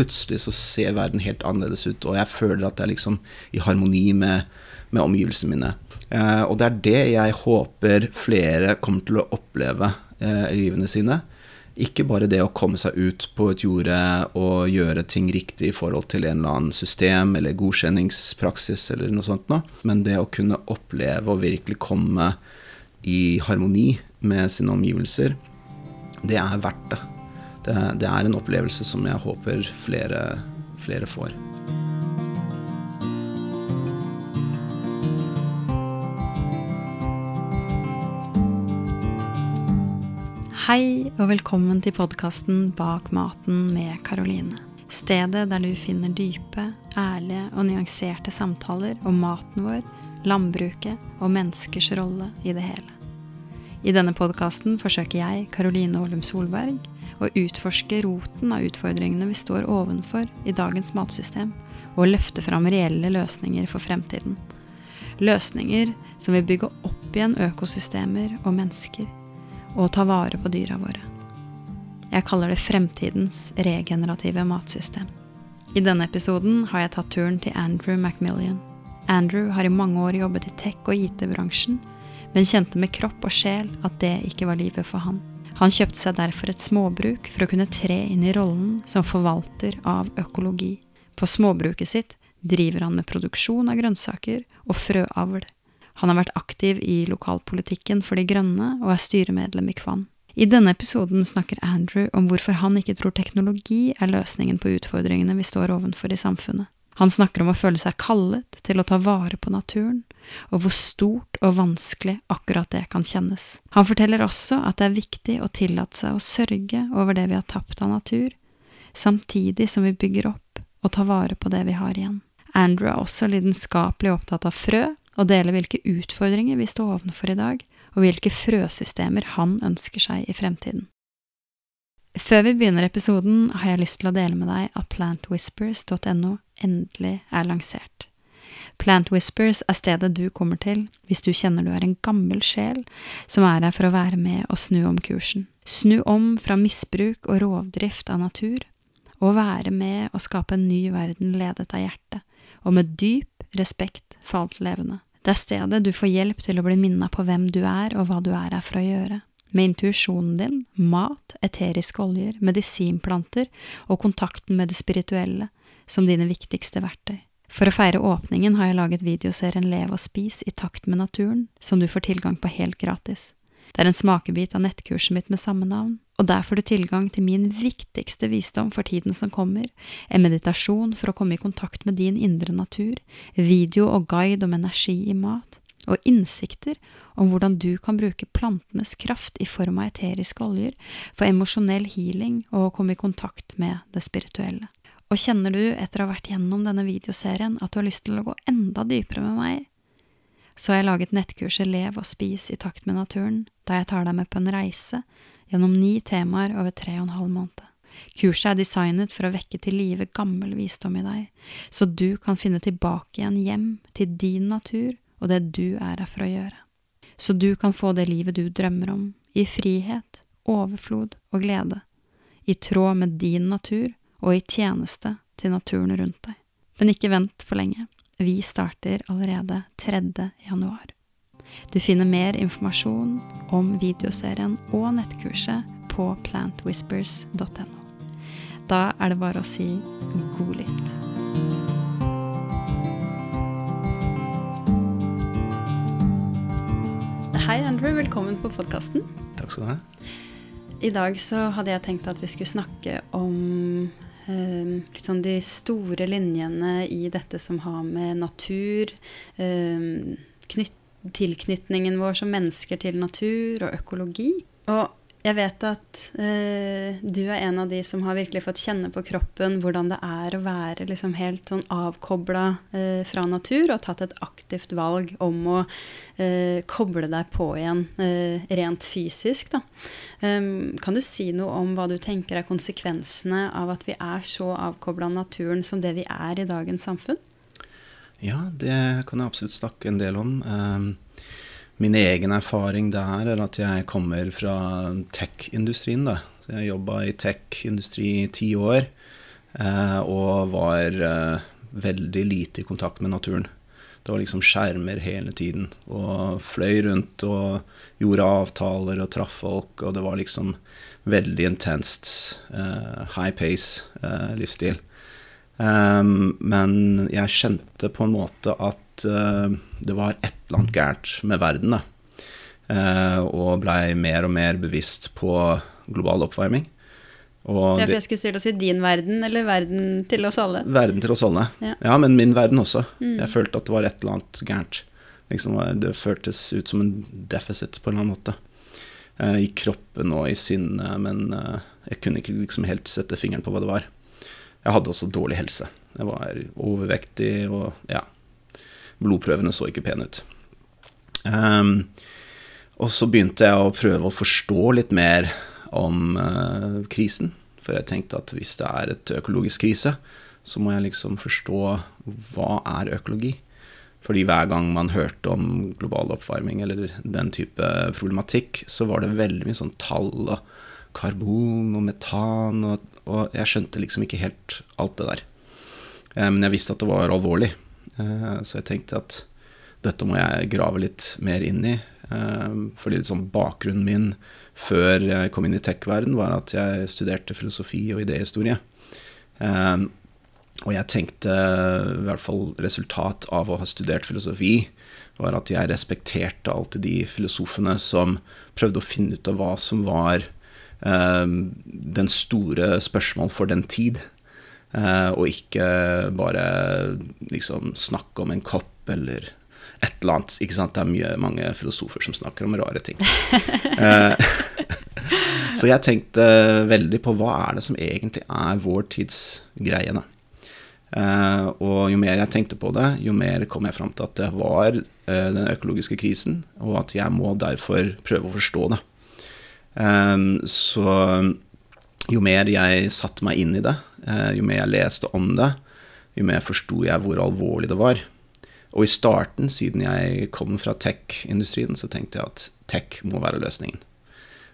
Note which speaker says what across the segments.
Speaker 1: plutselig så ser verden helt annerledes ut, og jeg føler at jeg er liksom i harmoni med, med omgivelsene mine. Eh, og det er det jeg håper flere kommer til å oppleve eh, i livene sine. Ikke bare det å komme seg ut på et jorde og gjøre ting riktig i forhold til en eller annen system eller godkjenningspraksis eller noe sånt noe, men det å kunne oppleve og virkelig komme i harmoni med sine omgivelser, det er verdt det. Det, det er en opplevelse som jeg håper flere, flere får.
Speaker 2: Hei og velkommen til podkasten Bak maten med Karoline. Stedet der du finner dype, ærlige og nyanserte samtaler om maten vår, landbruket og menneskers rolle i det hele. I denne podkasten forsøker jeg, Karoline Olum Solberg, å utforske roten av utfordringene vi står ovenfor i dagens matsystem, og løfte fram reelle løsninger for fremtiden. Løsninger som vil bygge opp igjen økosystemer og mennesker og ta vare på dyra våre. Jeg kaller det fremtidens regenerative matsystem. I denne episoden har jeg tatt turen til Andrew Macmillian. Andrew har i mange år jobbet i tech- og IT-bransjen, men kjente med kropp og sjel at det ikke var livet for han. Han kjøpte seg derfor et småbruk for å kunne tre inn i rollen som forvalter av økologi. På småbruket sitt driver han med produksjon av grønnsaker og frøavl. Han har vært aktiv i lokalpolitikken for De grønne og er styremedlem i Kvann. I denne episoden snakker Andrew om hvorfor han ikke tror teknologi er løsningen på utfordringene vi står ovenfor i samfunnet. Han snakker om å føle seg kallet til å ta vare på naturen, og hvor stort og vanskelig akkurat det kan kjennes. Han forteller også at det er viktig å tillate seg å sørge over det vi har tapt av natur, samtidig som vi bygger opp og tar vare på det vi har igjen. Andrew er også lidenskapelig opptatt av frø, og deler hvilke utfordringer vi står ovenfor i dag, og hvilke frøsystemer han ønsker seg i fremtiden. Før vi begynner episoden, har jeg lyst til å dele med deg at plantwhispers.no endelig er lansert. Plant Whispers er stedet du kommer til hvis du kjenner du er en gammel sjel som er her for å være med og snu om kursen. Snu om fra misbruk og rovdrift av natur, og være med og skape en ny verden ledet av hjertet, og med dyp respekt for alt levende. Det er stedet du får hjelp til å bli minna på hvem du er og hva du er her for å gjøre. Med intuisjonen din, mat, eteriske oljer, medisinplanter og kontakten med det spirituelle som dine viktigste verktøy. For å feire åpningen har jeg laget videoserien Lev og spis i takt med naturen, som du får tilgang på helt gratis. Det er en smakebit av nettkurset mitt med samme navn, og der får du tilgang til min viktigste visdom for tiden som kommer, en meditasjon for å komme i kontakt med din indre natur, video og guide om energi i mat, og innsikter om hvordan du kan bruke plantenes kraft i form av eteriske oljer for emosjonell healing og komme i kontakt med det spirituelle. Og kjenner du etter å ha vært gjennom denne videoserien at du har lyst til å gå enda dypere med meg, så har jeg laget nettkurset Lev og spis i takt med naturen, der jeg tar deg med på en reise gjennom ni temaer over tre og en halv måned. Kurset er designet for å vekke til live gammel visdom i deg, så du kan finne tilbake igjen hjem til din natur og det du er her for å gjøre. Så du kan få det livet du drømmer om, i frihet, overflod og glede, i tråd med din natur og i tjeneste til naturen rundt deg. Men ikke vent for lenge. Vi starter allerede 3. januar. Du finner mer informasjon om videoserien og nettkurset på plantwhispers.no. Da er det bare å si god lytt. Hei, Andrew. Velkommen på podkasten.
Speaker 1: Takk skal du ha.
Speaker 2: I dag så hadde jeg tenkt at vi skulle snakke om eh, litt sånn de store linjene i dette som har med natur eh, knytt, Tilknytningen vår som mennesker til natur og økologi. Og jeg vet at uh, du er en av de som har virkelig fått kjenne på kroppen hvordan det er å være liksom helt sånn avkobla uh, fra natur, og tatt et aktivt valg om å uh, koble deg på igjen rent fysisk. Um, kan du si noe om hva du tenker er konsekvensene av at vi er så avkobla av naturen som det vi er i dagens samfunn?
Speaker 1: Ja, det kan jeg absolutt snakke en del om. Um, min egen erfaring der er at jeg kommer fra tech-industrien. da. Så Jeg jobba i tech-industri i ti år. eh, og var eh, veldig lite i kontakt med naturen. Det var liksom skjermer hele tiden. Og fløy rundt og gjorde avtaler og traff folk. Og det var liksom veldig intenst Eh, high pace uh, livsstil. Um, men jeg kjente på en måte at uh, det var et eller annet gærent med verden. da. og blei mer og mer bevisst på global oppvarming.
Speaker 2: Og Derfor jeg skulle stille å si din verden, eller verden til oss alle?
Speaker 1: Verden til oss alle. Ja, ja men min verden også. Mm. Jeg følte at det var et eller annet gærent. Liksom, det føltes ut som en deficit på en eller annen måte. Eh, I kroppen og i sinnet, men eh, jeg kunne ikke liksom helt sette fingeren på hva det var. Jeg hadde også dårlig helse. Jeg var overvektig, og ja Blodprøvene så ikke pene ut. Um, og så begynte jeg å prøve å forstå litt mer om uh, krisen. For jeg tenkte at hvis det er et økologisk krise, så må jeg liksom forstå hva er økologi. Fordi hver gang man hørte om global oppvarming eller den type problematikk, så var det veldig mye sånn tall og karbon og metan, og, og jeg skjønte liksom ikke helt alt det der. Eh, men jeg visste at det var alvorlig, så jeg tenkte at dette må jeg grave litt mer inn i. Fordi liksom bakgrunnen min før jeg kom inn i tech-verden, var at jeg studerte filosofi og idéhistorie. Um, og jeg tenkte, i hvert fall resultat av å ha studert filosofi, var at jeg respekterte alltid de filosofene som prøvde å finne ut av hva som var den store spørsmål for den tid. Uh, og ikke bare liksom snakke om en kopp eller et eller annet. Ikke sant? Det er mye, mange filosofer som snakker om rare ting. uh, så jeg tenkte veldig på hva er det som egentlig er vår tids greie. Da. Uh, og jo mer jeg tenkte på det, jo mer kom jeg fram til at det var uh, den økologiske krisen, og at jeg må derfor prøve å forstå det. Um, så jo mer jeg satte meg inn i det, jo mer jeg leste om det, jo mer forsto jeg hvor alvorlig det var. Og i starten, siden jeg kom fra tech-industrien, så tenkte jeg at tech må være løsningen.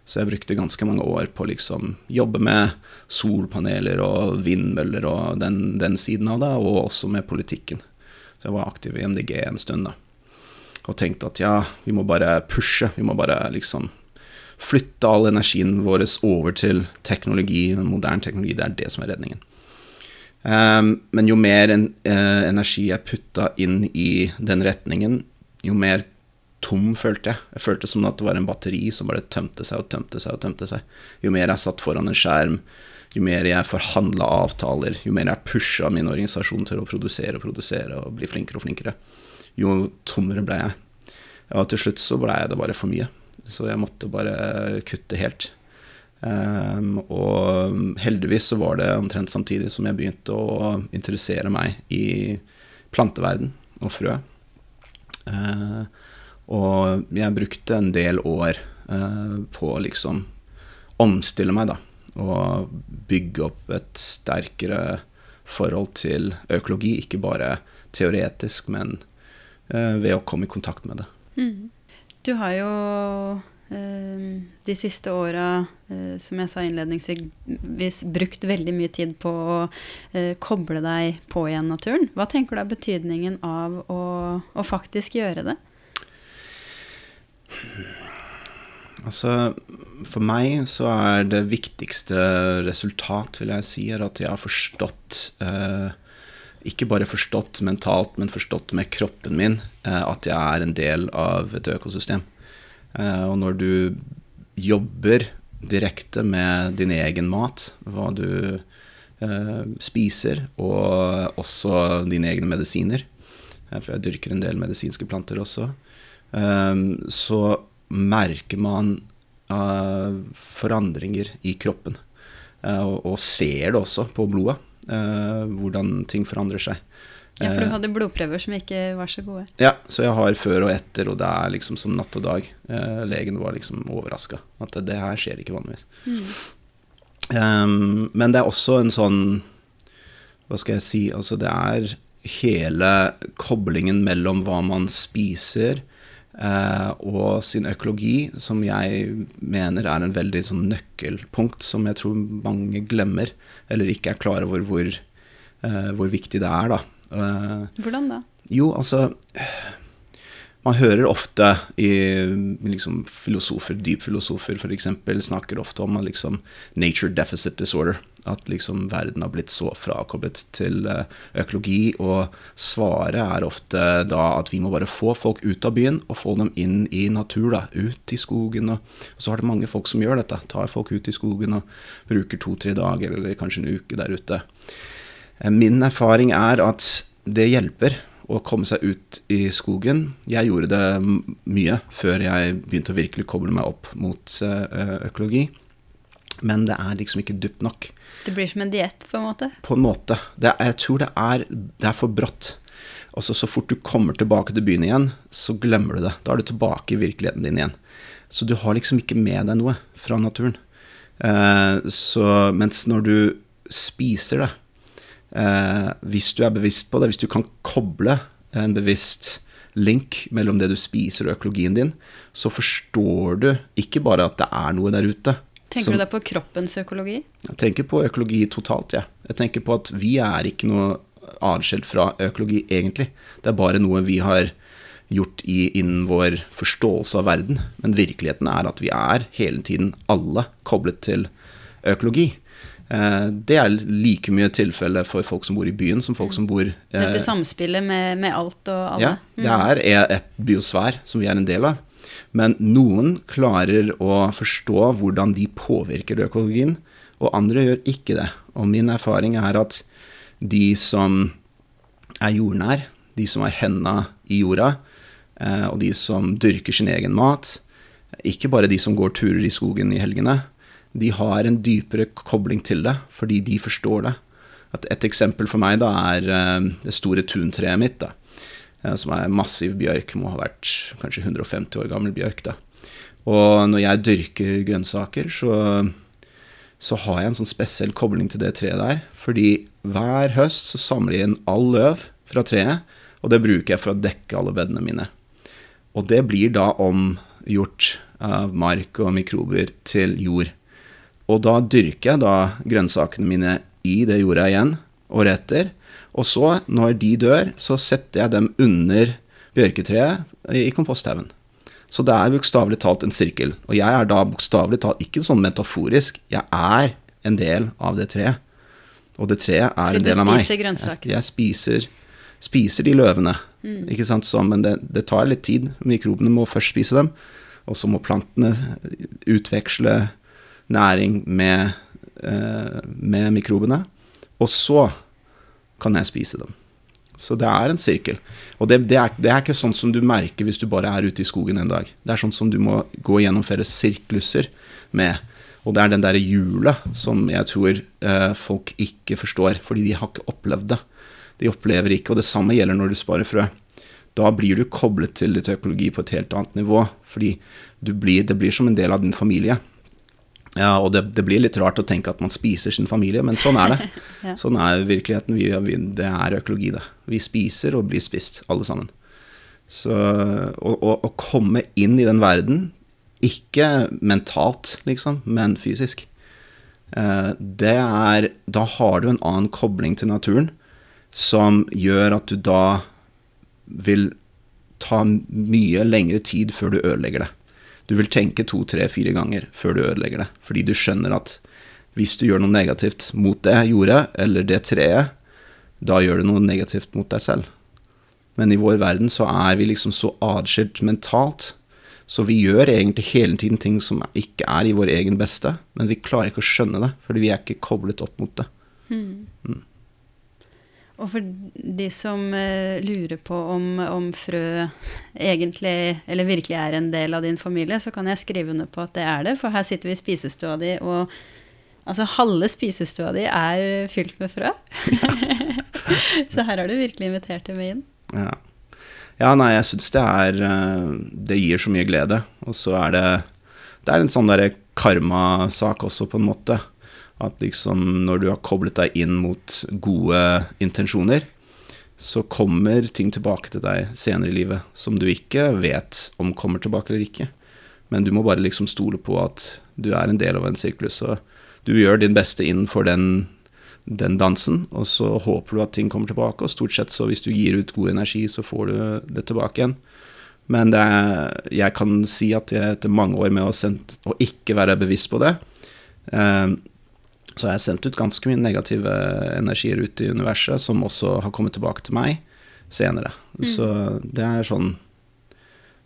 Speaker 1: Så jeg brukte ganske mange år på å liksom jobbe med solpaneler og vindmøller og den, den, siden av det, og også med politikken. Så jeg var aktiv i MDG en stund, da. Og tenkte at ja, vi må bare pushe. Vi må bare liksom flytte all energien vår over til teknologi, moderne teknologi. Det er det som er redningen. Um, men jo mer uh, energi jeg putta inn i den retningen, jo mer tom, følte jeg. Jeg følte som at det var en batteri som bare tømte seg og tømte seg og tømte seg. Jo mer jeg satt foran en skjerm, jo mer jeg forhandla avtaler, jo mer jeg pusha min organisasjon til å produsere og produsere og bli flinkere og flinkere, jo tommere ble jeg. Og til slutt så ble det bare for mye. Så jeg måtte bare kutte helt. Um, og heldigvis så var det omtrent samtidig som jeg begynte å interessere meg i planteverden og frø. Uh, og jeg brukte en del år uh, på å liksom omstille meg, da. Og bygge opp et sterkere forhold til økologi. Ikke bare teoretisk, men uh, ved å komme i kontakt med det. Mm.
Speaker 2: Du har jo eh, de siste åra, eh, som jeg sa innledningsvis, brukt veldig mye tid på å eh, koble deg på igjen naturen. Hva tenker du er betydningen av å, å faktisk gjøre det?
Speaker 1: Altså, for meg så er det viktigste resultat, vil jeg si, er at jeg har forstått eh, Ikke bare forstått mentalt, men forstått med kroppen min eh, at jeg er en del av et økosystem. Eh, og når du jobber direkte med din egen mat, hva du eh, spiser, og også dine egne medisiner, for jeg dyrker en del medisinske planter også, så merker man forandringer i kroppen. Og, ser det også på blodet, hvordan ting forandrer seg.
Speaker 2: Ja, For du hadde blodprøver som ikke var så gode?
Speaker 1: Ja, så jeg har før og etter, og det er liksom som natt og dag. legen var liksom overraska. At det, her skjer ikke vanligvis. Mm. Um, men det er også en sånn Hva skal jeg si? Altså, det er hele koblingen mellom hva man spiser, eh, og sin økologi, som jeg mener er en veldig sånn nøkkelpunkt som jeg tror mange glemmer, eller ikke er klar over hvor, eh, hvor viktig det er. da.
Speaker 2: Eh, Hvordan da?
Speaker 1: Jo, altså man hører ofte i liksom, filosofer, dypfilosofer f.eks., snakker ofte om liksom, nature deficit disorder. At liksom, verden har blitt så frakoblet til eh, økologi. Og svaret er ofte da at vi må bare få folk ut av byen og få dem inn i natur. da, Ut i skogen. Og, og så har det mange folk som gjør dette. Tar folk ut i skogen og bruker to-tre dager eller kanskje en uke der ute. Eh, min erfaring er at det hjelper å komme seg ut i skogen. Jeg gjorde det mye før jeg begynte å virkelig koble meg opp mot eh, økologi. Men det er liksom ikke dypt nok.
Speaker 2: Det blir som en diett, på en måte?
Speaker 1: På en måte. Er, jeg tror det er, det er for brått. Og så, så fort du kommer tilbake til byen igjen, så glemmer du det. Da er du tilbake i virkeligheten din igjen. Så du har liksom ikke med deg noe fra naturen. Eh, så, mens når du spiser det, eh, hvis du er bevisst på det, hvis du kan koble en bevisst link mellom det du spiser og økologien din, så forstår du ikke bare at det er noe der ute.
Speaker 2: Tenker som, du da på kroppens økologi?
Speaker 1: Jeg tenker på økologi totalt, ja. Jeg tenker på at vi er ikke noe atskilt fra økologi, egentlig. Det er bare noe vi har gjort i, innen vår forståelse av verden. Men virkeligheten er at vi er hele tiden alle koblet til økologi. Eh, det er like mye tilfelle for folk som bor i byen, som folk som bor
Speaker 2: eh, Dette samspillet med, med, alt og alle?
Speaker 1: Ja, det mm. er et biosfær som vi er en del av. Men noen klarer å forstå hvordan de påvirker økologien, og andre gjør ikke det. Og min erfaring er at de som er jordnær, de som har henda i jorda, eh, og de som dyrker sin egen mat, ikke bare de som går turer i skogen i helgene, de har en dypere kobling til det, fordi de forstår det. At et eksempel for meg da er uh, det store tuntreet mitt, da, uh, som er massiv bjørk, må ha vært kanskje 150 år gammel bjørk. da. Og når jeg dyrker grønnsaker, så, så har jeg en sånn spesiell kobling til det treet der. Fordi hver høst så samler jeg inn all løv fra treet, og det bruker jeg for å dekke alle bedene mine. Og det blir da omgjort av mark og mikrober til jord. Og da dyrker jeg da grønnsakene mine i det jorda igjen året etter. Og så, når de dør, så setter jeg dem under bjørketreet i komposthaugen. Så det er bokstavelig talt en sirkel. Og jeg er da bokstavelig talt ikke sånn metaforisk, jeg er en del av det treet. Og det treet er en del av meg. Jeg, jeg spiser, spiser, de løvene. Mm. Ikke sant? Så, men det, det, tar litt tid. Mikrobene må først spise dem. Og så må plantene utveksle næring med, eh, med mikrobene. Og så kan jeg spise dem. Så det er en sirkel. Og det, det, er, det, er, ikke sånn som du merker hvis du bare er ute i skogen en dag. Det er sånn som du må gå gjennom flere sirkluser med. Og det er den derre hjulet som jeg tror eh, folk ikke forstår, fordi de har ikke opplevd det. De opplever ikke, og det samme gjelder når du sparer frø. Da blir du koblet til litt økologi på et helt annet nivå, fordi blir, det blir som en del av din familie. Ja, og det, det, blir litt rart å tenke at man spiser sin familie, men sånn er det. ja. Sånn er virkeligheten. Vi, vi, det er økologi, det. Vi spiser og blir spist, alle sammen. Så å, komme inn i den verden, ikke mentalt, liksom, men fysisk, eh, det er Da har du en annen kobling til naturen som gjør at du da vil ta mye lengre tid før du ødelegger det. Du vil tenke to, tre, fire ganger før du ødelegger det. Fordi du skjønner at hvis du gjør noe negativt mot det jordet eller det treet, da gjør du noe negativt mot deg selv. Men i vår verden så er vi liksom så atskilt mentalt. Så vi gjør egentlig hele tiden ting som ikke er i vår egen beste, men vi klarer ikke å skjønne det, fordi vi er ikke koblet opp mot det. Mm.
Speaker 2: Og for de som uh, lurer på om, om, frø egentlig, eller virkelig er en del av din familie, så kan jeg skrive under på at det er det. For her sitter vi i spisestua di, og altså halve spisestua di er fylt med frø. så her har du virkelig invitert dem inn.
Speaker 1: Ja. ja nei, jeg syns det er eh, Det gir så mye glede. Og så er det Det er en sånn derre karmasak også, på en måte. At liksom når du har koblet deg inn mot gode intensjoner, så kommer ting tilbake til deg senere i livet som du ikke vet om kommer tilbake eller ikke. Men du må bare liksom stole på at du er en del av en sirkulus. Og du gjør din beste innenfor den, den dansen, og så håper du at ting kommer tilbake. Og stort sett så hvis du gir ut god energi, så får du det tilbake igjen. Men er, jeg kan si at jeg etter mange år med å, sendt, å ikke være bevisst på det, eh, så har jeg sendt ut ganske mye negative energier ut i universet, som også har kommet tilbake til meg senere. Mm. Så det er sånn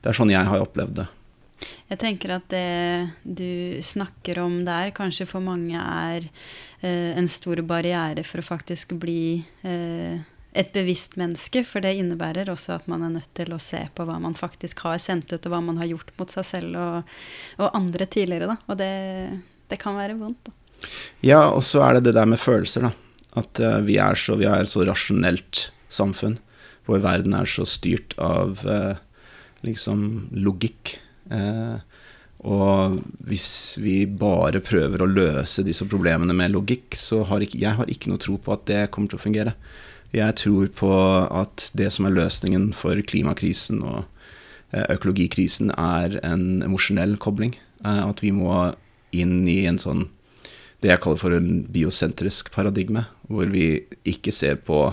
Speaker 1: Det er sånn jeg har opplevd det.
Speaker 2: Jeg tenker at det du snakker om der, kanskje for mange er eh, en stor barriere for å faktisk bli eh, et bevisst menneske. For det innebærer også at man er nødt til å se på hva man faktisk har sendt ut, og hva man har gjort mot seg selv og, og andre tidligere. Da. Og det, det kan være vondt. Da.
Speaker 1: Ja, og så er det det der med følelser, da. At uh, vi, er så, vi er så rasjonelt samfunn. hvor verden er så styrt av uh, liksom logikk. Uh, og hvis vi bare prøver å løse disse problemene med logikk, så har ikke, jeg har ikke noe tro på at det kommer til å fungere. Jeg tror på at det som er løsningen for klimakrisen og økologikrisen, er en emosjonell kobling. At vi må inn i en sånn det jeg kaller for en biosentrisk paradigme, hvor vi ikke ser på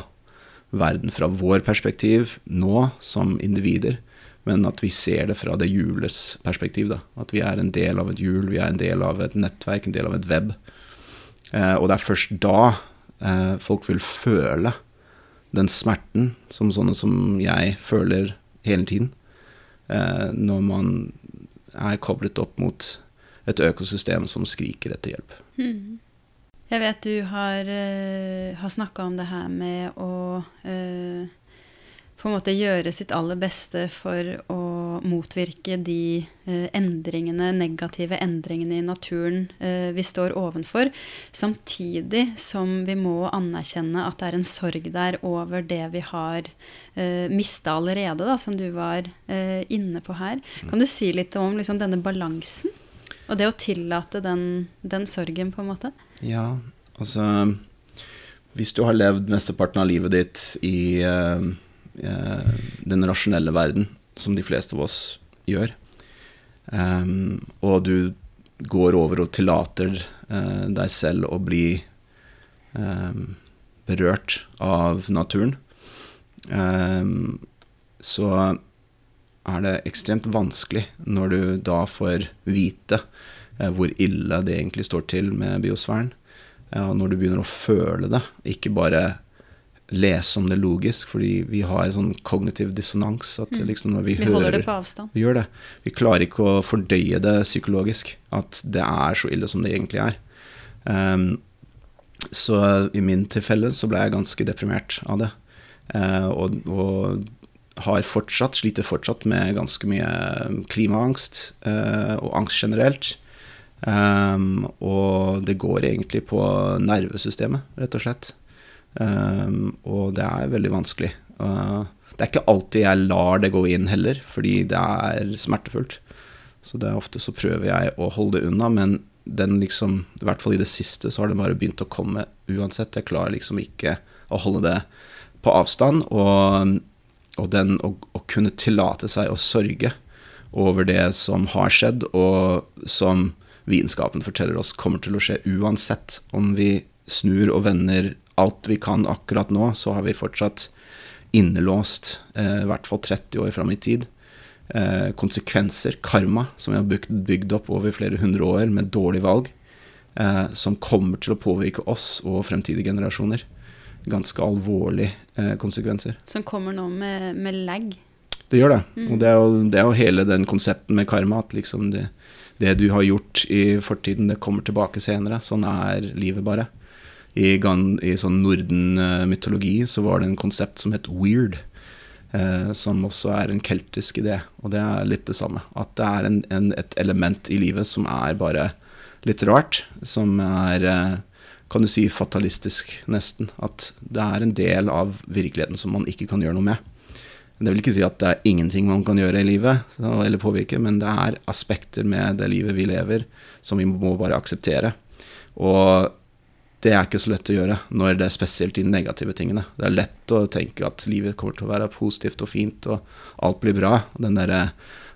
Speaker 1: verden fra vår perspektiv nå som individer, men at vi ser det fra det hjulets perspektiv. Da. At vi er en del av et hjul, vi er en del av et nettverk, en del av et web. Eh, og det er først da eh, folk vil føle den smerten som sånne som jeg føler hele tiden, eh, når man er koblet opp mot et økosystem som skriker etter hjelp. Mm.
Speaker 2: Jeg vet du har, uh, har snakka om det her med å uh, på en måte gjøre sitt aller beste for å motvirke de uh, endringene, negative endringene i naturen uh, vi står ovenfor, samtidig som vi må anerkjenne at det er en sorg der over det vi har uh, mista allerede, da, som du var uh, inne på her. Kan du si litt om liksom, denne balansen? Og det å tillate den, den, sorgen, på en måte.
Speaker 1: Ja, altså Hvis du har levd mesteparten av livet ditt i uh, uh, den rasjonelle verden, som de fleste av oss gjør, um, og du går over og tillater uh, deg selv å bli um, berørt av naturen, um, så er det ekstremt vanskelig når du da får vite eh, hvor ille det egentlig står til med biosfæren. Når du begynner å føle det, ikke bare lese om det logisk, fordi vi har en sånn kognitiv dissonans. At mm. liksom når vi, vi
Speaker 2: holder det på avstand.
Speaker 1: Vi gjør det. Vi klarer ikke å fordøye det psykologisk, at det er så ille som det egentlig er. Um, så i min tilfelle så ble jeg ganske deprimert av det. Uh, og, og, har fortsatt, sliter fortsatt med ganske mye klimaangst uh, og angst generelt. Um, og det går egentlig på nervesystemet, rett og slett. Um, og det er veldig vanskelig. Uh, det er ikke alltid jeg lar det gå inn heller, fordi det er smertefullt. Så det er ofte så prøver jeg å holde det unna, men den liksom, i hvert fall i det siste, så har det bare begynt å komme uansett. Jeg klarer liksom ikke å holde det på avstand. Og og den å, å, kunne tillate seg å sørge over det som har skjedd, og som vitenskapen forteller oss kommer til å skje uansett. Om vi snur og vender alt vi kan akkurat nå, så har vi fortsatt innelåst eh, i hvert fall 30 år fram i tid. Eh, konsekvenser, karma, som vi har bygd, bygd, opp over flere hundre år med dårlig valg, eh, som kommer til å påvirke oss og fremtidige generasjoner ganske alvorlige eh, konsekvenser.
Speaker 2: Som kommer nå med, med lag?
Speaker 1: Det gjør det. Mm. Og det er, jo, det er, jo, hele den konsepten med karma. At liksom det, det, du har gjort i fortiden, det kommer tilbake senere. Sånn er livet bare. I, i sånn Norden-mytologi så var det en konsept som het weird. Eh, som også er en keltisk idé. Og det er litt det samme. At det er en, en, et element i livet som er bare litt rart. Som er eh, kan du si, fatalistisk, nesten. At det er en del av virkeligheten som man ikke kan gjøre noe med. Det vil ikke si at det er ingenting man kan gjøre i livet, eller påvirke, men det er aspekter med det livet vi lever, som vi må bare akseptere. Og det er ikke så lett å gjøre når det er spesielt de negative tingene. Det er lett å tenke at livet kommer til å være positivt og fint, og alt blir bra. Den derre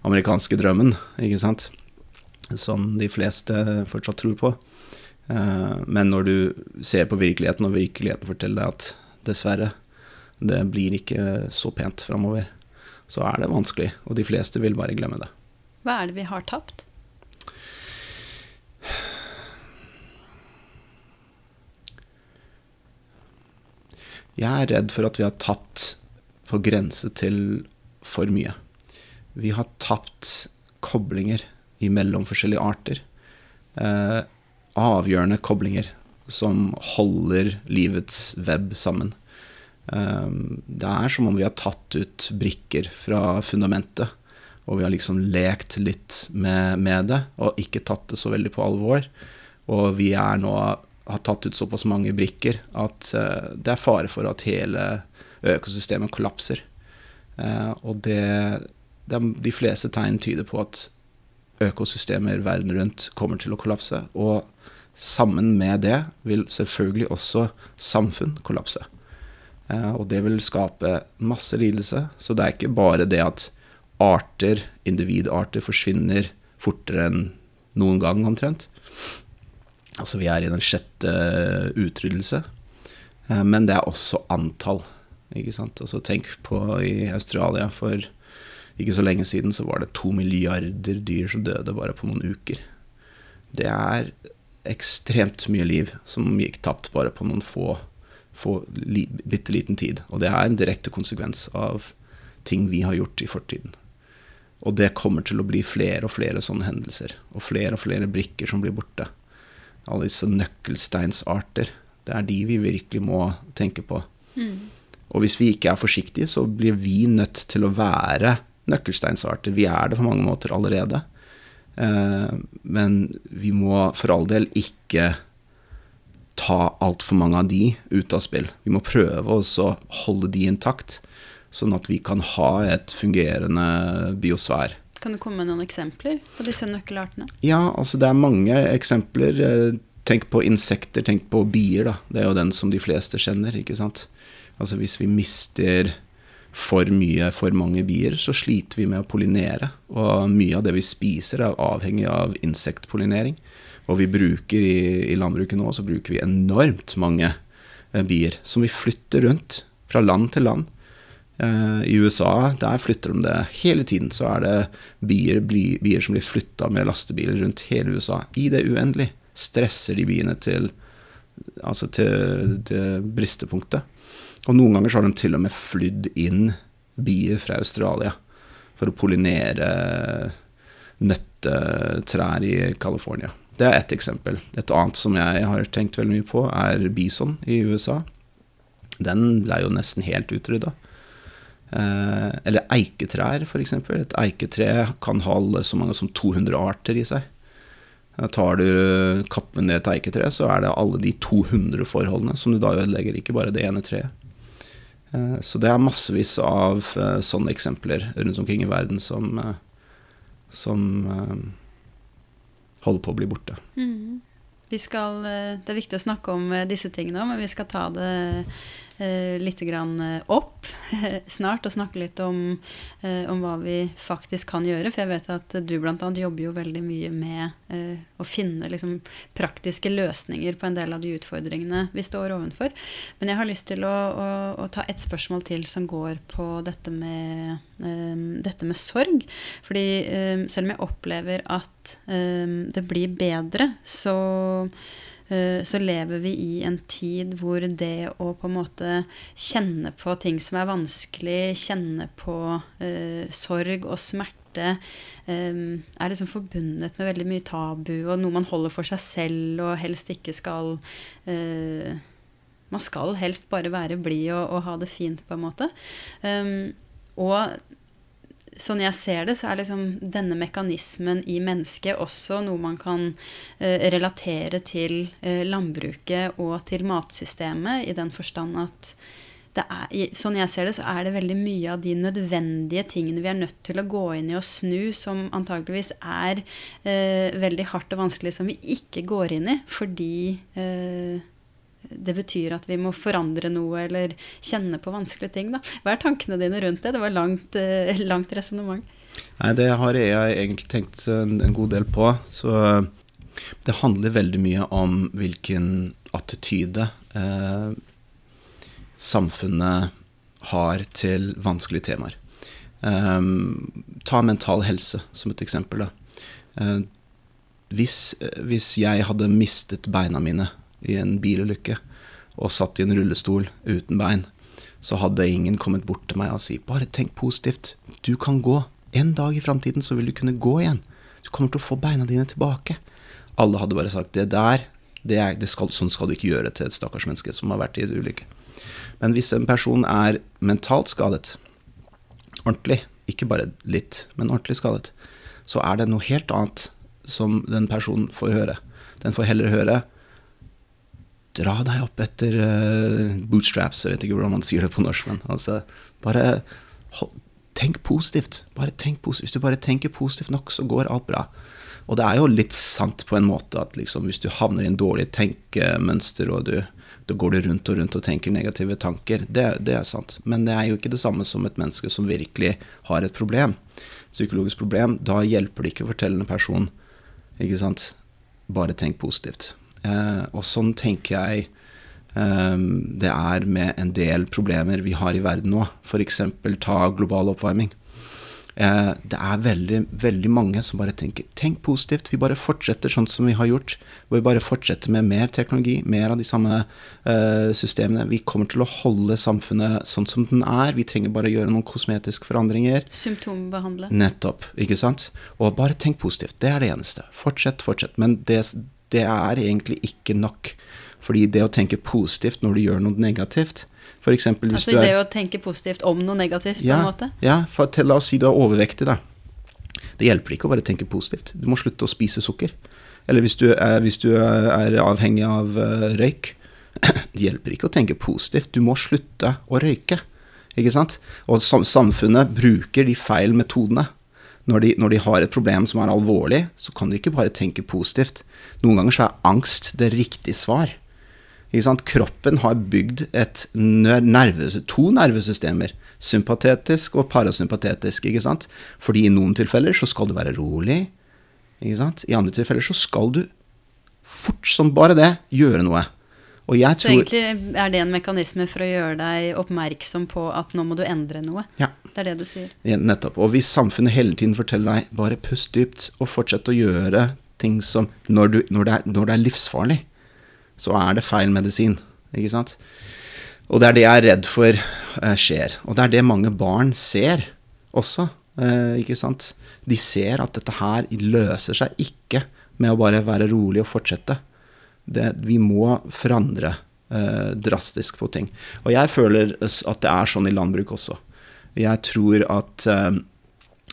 Speaker 1: amerikanske drømmen, ikke sant. Som de fleste fortsatt tror på. Eh, men når du ser på virkeligheten, og virkeligheten forteller deg at dessverre, det blir ikke så pent framover, så er det vanskelig. Og de fleste vil bare glemme det.
Speaker 2: Hva er det vi har tapt?
Speaker 1: Jeg er redd for at vi har tapt på grense til for mye. Vi har tapt koblinger imellom forskjellige arter. Eh, avgjørende koblinger som holder livets web sammen. Eh, det er som om vi har tatt ut brikker fra fundamentet, og vi har liksom lekt litt med, med det, og ikke tatt det så veldig på alvor. Og vi er nå har tatt ut såpass mange brikker at uh, det er fare for at hele økosystemet kollapser. Uh, og det, det De fleste tegn tyder på at økosystemer verden rundt kommer til å kollapse. Og sammen med det vil selvfølgelig også samfunn kollapse. Uh, og det vil skape masse lidelse. Så det er ikke bare det at arter, individarter, forsvinner fortere enn noen gang, omtrent. Altså vi er i den sjette utryddelse. Eh, men det er også antall. Ikke sant? Altså tenk på i Australia for ikke så lenge siden så var det to milliarder dyr som døde bare på noen uker. Det er ekstremt mye liv som gikk tapt bare på noen få, få li, bitte liten tid. Og det er en direkte konsekvens av ting vi har gjort i fortiden. Og det kommer til å bli flere og flere sånne hendelser. Og flere og flere brikker som blir borte alle disse nøkkelsteinsarter. Det er de vi virkelig må tenke på. Mm. Og hvis vi ikke er forsiktige, så blir vi nødt til å være nøkkelsteinsarter. Vi er det på mange måter allerede. Eh, men vi må for all del ikke ta altfor mange av de ut av spill. Vi må prøve å holde de intakt, sånn at vi kan ha et fungerende biosfær.
Speaker 2: Kan du komme med noen eksempler på disse nøkkelartene?
Speaker 1: Ja, altså det er mange eksempler. Eh, tenk på insekter, tenk på bier, da. Det er jo den som de fleste kjenner, ikke sant. Altså hvis vi mister for mye, for mange bier, så sliter vi med å pollinere. Og mye av det vi spiser, er avhengig av insektpollinering. Og vi bruker i, i landbruket nå, så bruker vi enormt mange eh, bier som vi flytter rundt fra land til land Eh, I USA der flytter de det hele tiden. Så er det bier, bier som blir flytta med lastebiler rundt hele USA. I det uendelige. Stresser de biene til, altså til, til bristepunktet. Og noen ganger så har de til og med flydd inn bier fra Australia for å pollinere nøttetrær i California. Det er ett eksempel. Et annet som jeg har tenkt veldig mye på, er bison i USA. Den ble jo nesten helt utrydda. Eh, eller eiketrær, f.eks. Et eiketre kan ha så mange som 200 arter i seg. Tar du kappen ned et eiketre, så er det alle de 200 forholdene som du da ødelegger, ikke bare det ene treet. Eh, så det er massevis av eh, sånne eksempler rundt omkring i verden som, som holder på å bli borte.
Speaker 2: Mm. Skal, det er viktig å snakke om disse tingene, men vi skal ta det eh, litt grann opp snart og snakke litt om, eh, om, hva vi faktisk kan gjøre. For jeg vet at du bl.a. jobber jo veldig mye med eh, å finne liksom, praktiske løsninger på en del av de utfordringene vi står ovenfor. Men jeg har lyst til å, å, å ta et spørsmål til som går på dette med, eh, dette med sorg. Fordi eh, selv om jeg opplever at eh, det blir bedre, så Eh, så lever vi i en tid hvor det å på en måte kjenne på ting som er vanskelig, kjenne på uh, sorg og smerte, um, er liksom forbundet med veldig mye tabu og noe man holder for seg selv og helst ikke skal uh, Man skal helst bare være blid og, og, ha det fint, på en måte. Um, og sånn jeg ser det, så er liksom denne mekanismen i mennesket også noe man kan eh, relatere til eh, landbruket og til matsystemet, i den forstand at er, sånn jeg ser det, så er det veldig mye av de nødvendige tingene vi er nødt til å gå inn i og snu, som antageligvis er eh, veldig hardt og vanskelig, som vi ikke går inn i fordi eh, det betyr at vi må forandre noe eller kjenne på vanskelige ting. Da. Hva er tankene dine rundt det? Det var langt, eh, langt resonnement.
Speaker 1: Nei, det har jeg egentlig tenkt en, en god del på. Så det handler veldig mye om hvilken attityde eh, samfunnet har til vanskelige temaer. Eh, ta mental helse som et eksempel. Uh, hvis, hvis, jeg hadde mistet beina mine i en bilulykke og satt i en rullestol uten bein, så hadde ingen kommet bort til meg og si bare tenk positivt, du kan gå. En dag i framtiden så vil du kunne gå igjen. Du kommer til å få beina dine tilbake. Alle hadde bare sagt det der, det er, det skal, sånn skal du ikke gjøre til et stakkars menneske som har vært i en ulykke. Men hvis en person er mentalt skadet, ordentlig, ikke bare litt, men ordentlig skadet, så er det noe helt annet som den personen får høre. Den får heller høre Dra deg opp etter uh, bootstraps. Jeg vet ikke hvordan man sier det på norsk, men altså Bare tenk positivt. Bare tenk positivt. Hvis du bare tenker positivt nok, så går alt bra. Og det er jo litt sant på en måte at liksom, hvis du havner i en dårlig tenkemønster, og du, da går du rundt og rundt og tenker negative tanker, det, det, er sant. Men det er jo ikke det samme som et menneske som virkelig har et problem. Psykologisk problem. Da hjelper det ikke å fortelle en person ikke sant? Bare tenk positivt. Eh, og sånn tenker jeg eh, det er med en del problemer vi har i verden nå. F.eks. ta global oppvarming. Eh, det er veldig, veldig mange som bare tenker tenk positivt. Vi bare fortsetter sånn som vi har gjort. Hvor vi bare fortsetter med mer teknologi, mer av de samme uh, systemene. Vi kommer til å holde samfunnet sånn som den er. Vi trenger bare gjøre noen kosmetiske forandringer.
Speaker 2: Symptombehandle.
Speaker 1: Nettopp. Ikke sant? Og bare tenk positivt. Det er det eneste. Fortsett, fortsett. Men det, det er egentlig ikke nok. Fordi det å tenke positivt når du gjør noe negativt,
Speaker 2: for eksempel, hvis altså du er, det å tenke positivt om noe negativt?
Speaker 1: Ja,
Speaker 2: på en måte?
Speaker 1: ja for til, la oss si du er overvektig. da. Det hjelper ikke å bare tenke positivt. Du må slutte å spise sukker. Eller hvis du er, hvis du er avhengig av uh, røyk. Det hjelper ikke å tenke positivt. Du må slutte å røyke. Ikke sant? Og samfunnet bruker de feil metodene. Når de, når de, har et problem som er alvorlig, så kan du ikke bare tenke positivt. Noen ganger så er angst det riktige svar. Kroppen har bygd nerve, to nervesystemer. Sympatetisk og parasympatetisk. Fordi i noen tilfeller så skal du være rolig. I andre tilfeller så skal du fort som bare det gjøre noe.
Speaker 2: Så egentlig er det en mekanisme for å gjøre deg oppmerksom på at nå må du endre noe?
Speaker 1: Ja.
Speaker 2: Det er det du sier?
Speaker 1: Nettopp. Og hvis samfunnet hele tiden forteller deg bare pust dypt og fortsett å gjøre ting som når, du, når, det, er, når det er livsfarlig, så er det feil medisin. Ikke sant? Og det er det jeg er redd for uh, skjer. Og det er det mange barn ser også. Uh, ikke sant? De ser at dette her løser seg ikke med å bare være rolig og fortsette. Det, vi må forandre eh, drastisk på ting. Og jeg føler at det er sånn i landbruk også. Jeg tror at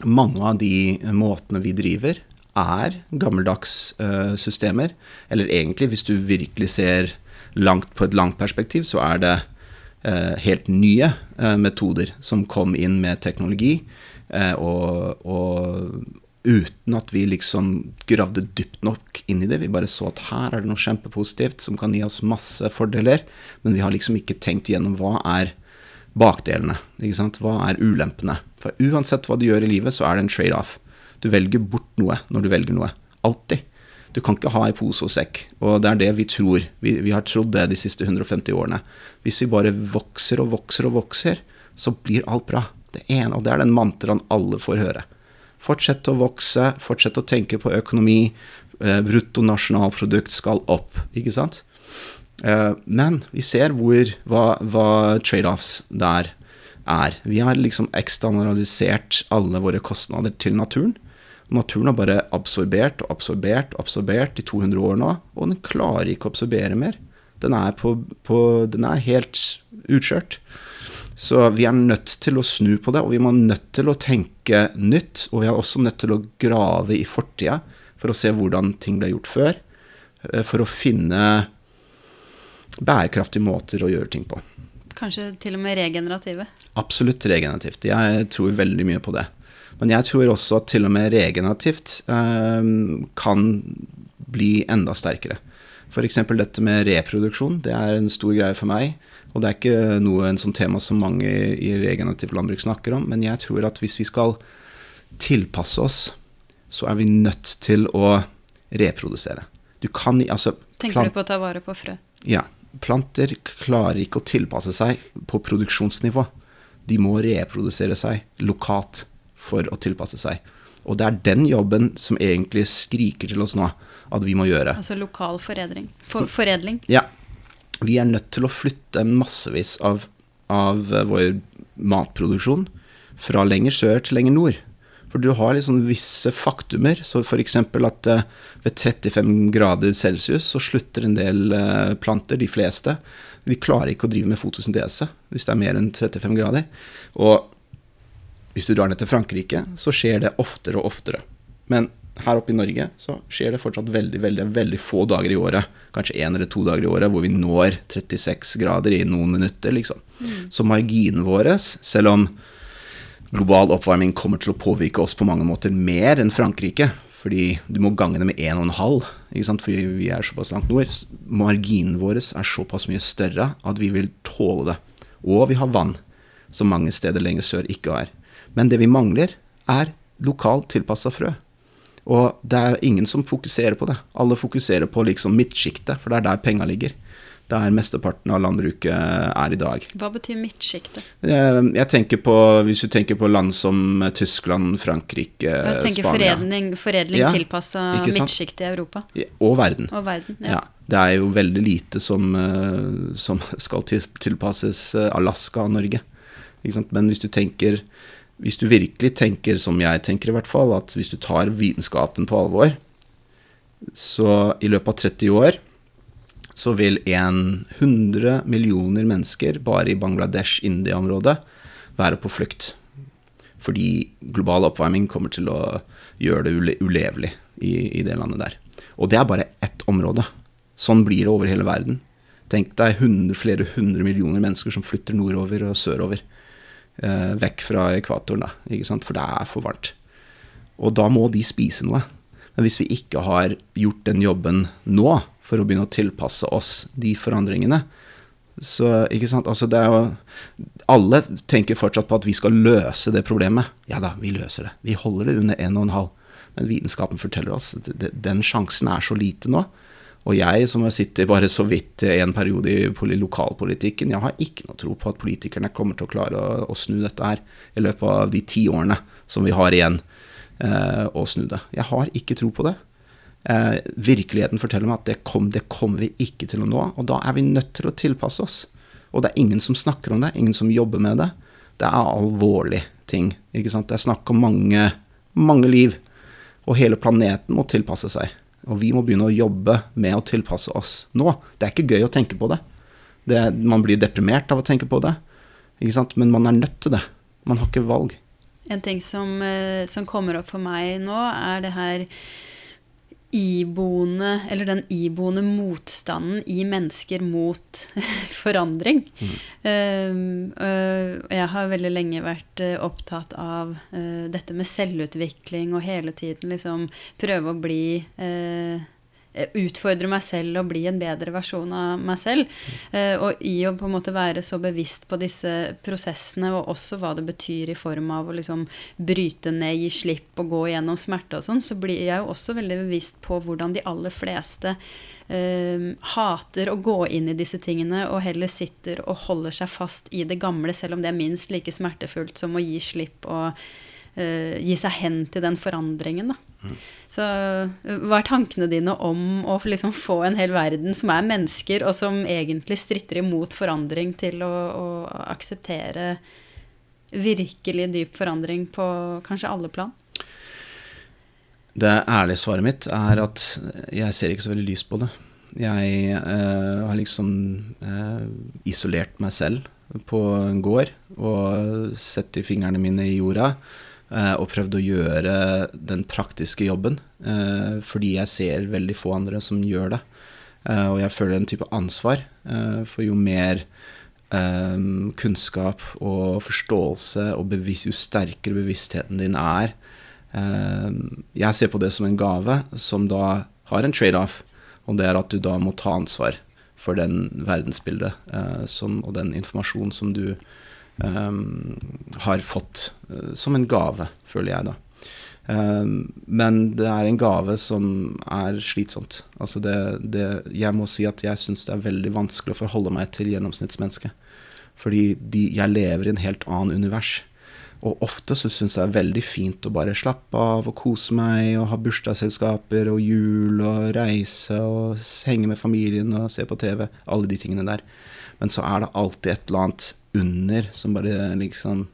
Speaker 1: mange av de måtene vi driver, er gammeldags eh, systemer. Eller egentlig, hvis du virkelig ser langt på et langt perspektiv, så er det uh, helt nye uh, metoder som kom inn med teknologi. Og, og, uten at vi liksom gravde dypt nok inn i det. Vi bare så at her er det noe kjempepositivt som kan gi oss masse fordeler. Men vi har liksom ikke tenkt igjennom hva er bakdelene. ikke sant? Hva er ulempene? For uansett hva du gjør i livet, så er det en trade-off. Du velger bort noe når du velger noe. Alltid. Du kan ikke ha i pose og sekk. Og det er det vi tror. Vi, vi, har trodd det de siste 150 årene. Hvis vi bare vokser og vokser og vokser, så blir alt bra. Det ene, og det er den mantraen alle får høre. Fortsett å vokse, fortsett å tenke på økonomi. Eh, bruttonasjonalprodukt skal opp, ikke sant? Eh, men vi ser hvor, hva, hva trade-offs der er. Vi har liksom eksternalisert alle våre kostnader til naturen. Naturen har bare absorbert og absorbert og absorbert i 200 år nå, og den klarer ikke å absorbere mer. Den er, på, på, den er helt utkjørt. Så vi er nødt til å snu på det, og vi må nødt til å tenke nytt. Og vi er også nødt til å grave i fortida for å se hvordan ting ble gjort før. Eh, for å finne bærekraftige måter å gjøre ting på.
Speaker 2: Kanskje til og med regenerative?
Speaker 1: Absolutt regenerativt. Jeg tror veldig mye på det. Men jeg tror også at til og med regenerativt eh, kan bli enda sterkere. F.eks. dette med reproduksjon. Det er en stor greie for meg. Og det er ikke noe, en sånn tema som mange i regenerativt landbruk snakker om. Men jeg tror at hvis vi skal tilpasse oss, så er vi nødt til å reprodusere. Du kan altså
Speaker 2: Tenker du på å ta vare på frø?
Speaker 1: Ja. Planter klarer ikke å tilpasse seg på produksjonsnivå. De må reprodusere seg lokalt for å tilpasse seg. Og det er den jobben som egentlig skriker til oss nå at vi må gjøre.
Speaker 2: Altså lokal foredring. For, foredling?
Speaker 1: Ja. Vi er nødt til å flytte massevis av, av vår matproduksjon fra lenger sør til lenger nord. For du har liksom visse faktumer. Så f.eks. at uh, ved 35 grader celsius så slutter en del uh, planter, de fleste. De klarer ikke å drive med fotosyntese hvis det er mer enn 35 grader. Og hvis du drar ned til Frankrike, så skjer det oftere og oftere. Men her oppe i Norge så skjer det fortsatt veldig veldig, veldig få dager i året, kanskje én eller to dager i året, hvor vi når 36 grader i noen minutter, liksom. Mm. Så marginen vår, selv om global oppvarming kommer til å påvirke oss på mange måter mer enn Frankrike, fordi du må gange det med 1,5, fordi vi er såpass langt nord. Marginen vår er såpass mye større at vi vil tåle det. Og vi har vann, som mange steder lenger sør ikke har. Men det vi mangler, er lokalt tilpassa frø. Og det er ingen som fokuserer på det. Alle fokuserer på liksom midtsjiktet, for det er der penga ligger. Der mesteparten av landbruket er i dag.
Speaker 2: Hva betyr midtsjiktet?
Speaker 1: Eh, jeg tenker på, Hvis du tenker på land som Tyskland, Frankrike,
Speaker 2: jeg tenker
Speaker 1: Spania
Speaker 2: Foredling, foredling ja, tilpassa midtsjiktet i Europa.
Speaker 1: Og verden.
Speaker 2: Og verden ja.
Speaker 1: ja. Det er jo veldig lite som, eh, som skal tilpasses eh, Alaska og Norge. Men hvis du tenker hvis du virkelig tenker som jeg tenker, i hvert fall, at hvis du tar vitenskapen på alvor, så i løpet av 30 år så vil 100 millioner mennesker bare i Bangladesh-India-området være på flukt. Fordi global oppvarming kommer til å gjøre det ulevelig i, i det landet der. Og det er bare ett område. Sånn blir det over hele verden. Tenk deg 100, flere hundre millioner mennesker som flytter nordover og sørover eh, vekk fra ekvatoren, da, ikke sant? for det er for varmt. Og da må de spise noe. Men hvis vi ikke har gjort den jobben nå, for å begynne å tilpasse oss de forandringene, så ikke sant, altså det er jo Alle tenker fortsatt på at vi skal løse det problemet. Ja da, vi løser det. Vi holder det under 1,5. Men vitenskapen forteller oss at den sjansen er så lite nå. Og jeg som har sittet bare så vidt en periode i lokalpolitikken, jeg har ikke noe tro på at politikerne kommer til å klare å, å snu dette her i løpet av de ti årene som vi har igjen eh, å snu det. Jeg har ikke tro på det. Eh, virkeligheten forteller meg at det, kom, det kommer vi ikke til å nå, og da er vi nødt til å tilpasse oss. Og det er ingen som snakker om det, ingen som jobber med det. Det er alvorlig ting. ikke sant? Det er snakk om mange, mange liv. Og hele planeten må tilpasse seg. Og vi må begynne å jobbe med å tilpasse oss nå. Det er ikke gøy å tenke på det. det man blir deprimert av å tenke på det, men man er nødt til det. Man har ikke valg.
Speaker 2: En ting som, eh, som kommer opp for meg nå, er det her iboende, eller den iboende motstanden i mennesker mot forandring. Mm. Uh, uh, jeg har veldig lenge vært uh, opptatt av dette med selvutvikling og hele tiden liksom prøve å bli Eh, utfordre meg selv og bli en bedre versjon av meg selv. Eh, og i å på en måte være så bevisst på disse prosessene, og også hva det betyr i form av å liksom bryte ned, gi slipp og gå gjennom smerte og sånn, så blir jeg jo også veldig bevisst på hvordan de aller fleste eh, hater å gå inn i disse tingene og heller sitter og holder seg fast i det gamle, selv om det er minst like smertefullt som å gi slipp og eh, gi seg hen til den forandringen. da. Så hva er tankene dine om å liksom få en hel verden som er mennesker, og som egentlig stritter imot forandring, til å, å akseptere virkelig dyp forandring på kanskje alle plan?
Speaker 1: Det ærlige svaret mitt er at jeg ser ikke så veldig lyst på det. Jeg eh, har liksom eh, isolert meg selv på en gård og sett i fingrene mine i jorda og prøvd å gjøre den praktiske jobben, eh, fordi jeg ser veldig få andre som gjør det. Eh, og jeg føler en type ansvar, for jo mer kunnskap og forståelse og bevis, jo sterkere bevisstheten din er Jeg ser på det som en gave som da har en trade-off. Og det er at du da må ta ansvar for den verdensbildet eh, og den informasjonen som du eh, har fått eh, som en gave, føler jeg da. Eh, men det er en gave som er slitsomt. Altså det, det, jeg må si at jeg syns det er veldig vanskelig å forholde meg til gjennomsnittsmennesket. Fordi de, jeg lever i en helt annen univers. Og ofte så syns jeg det er veldig fint å bare slappe av og kose meg og ha bursdagsselskaper og jul og reise og henge med familien og se på TV. Alle de tingene der. Men så er det alltid et eller annet under som bare liksom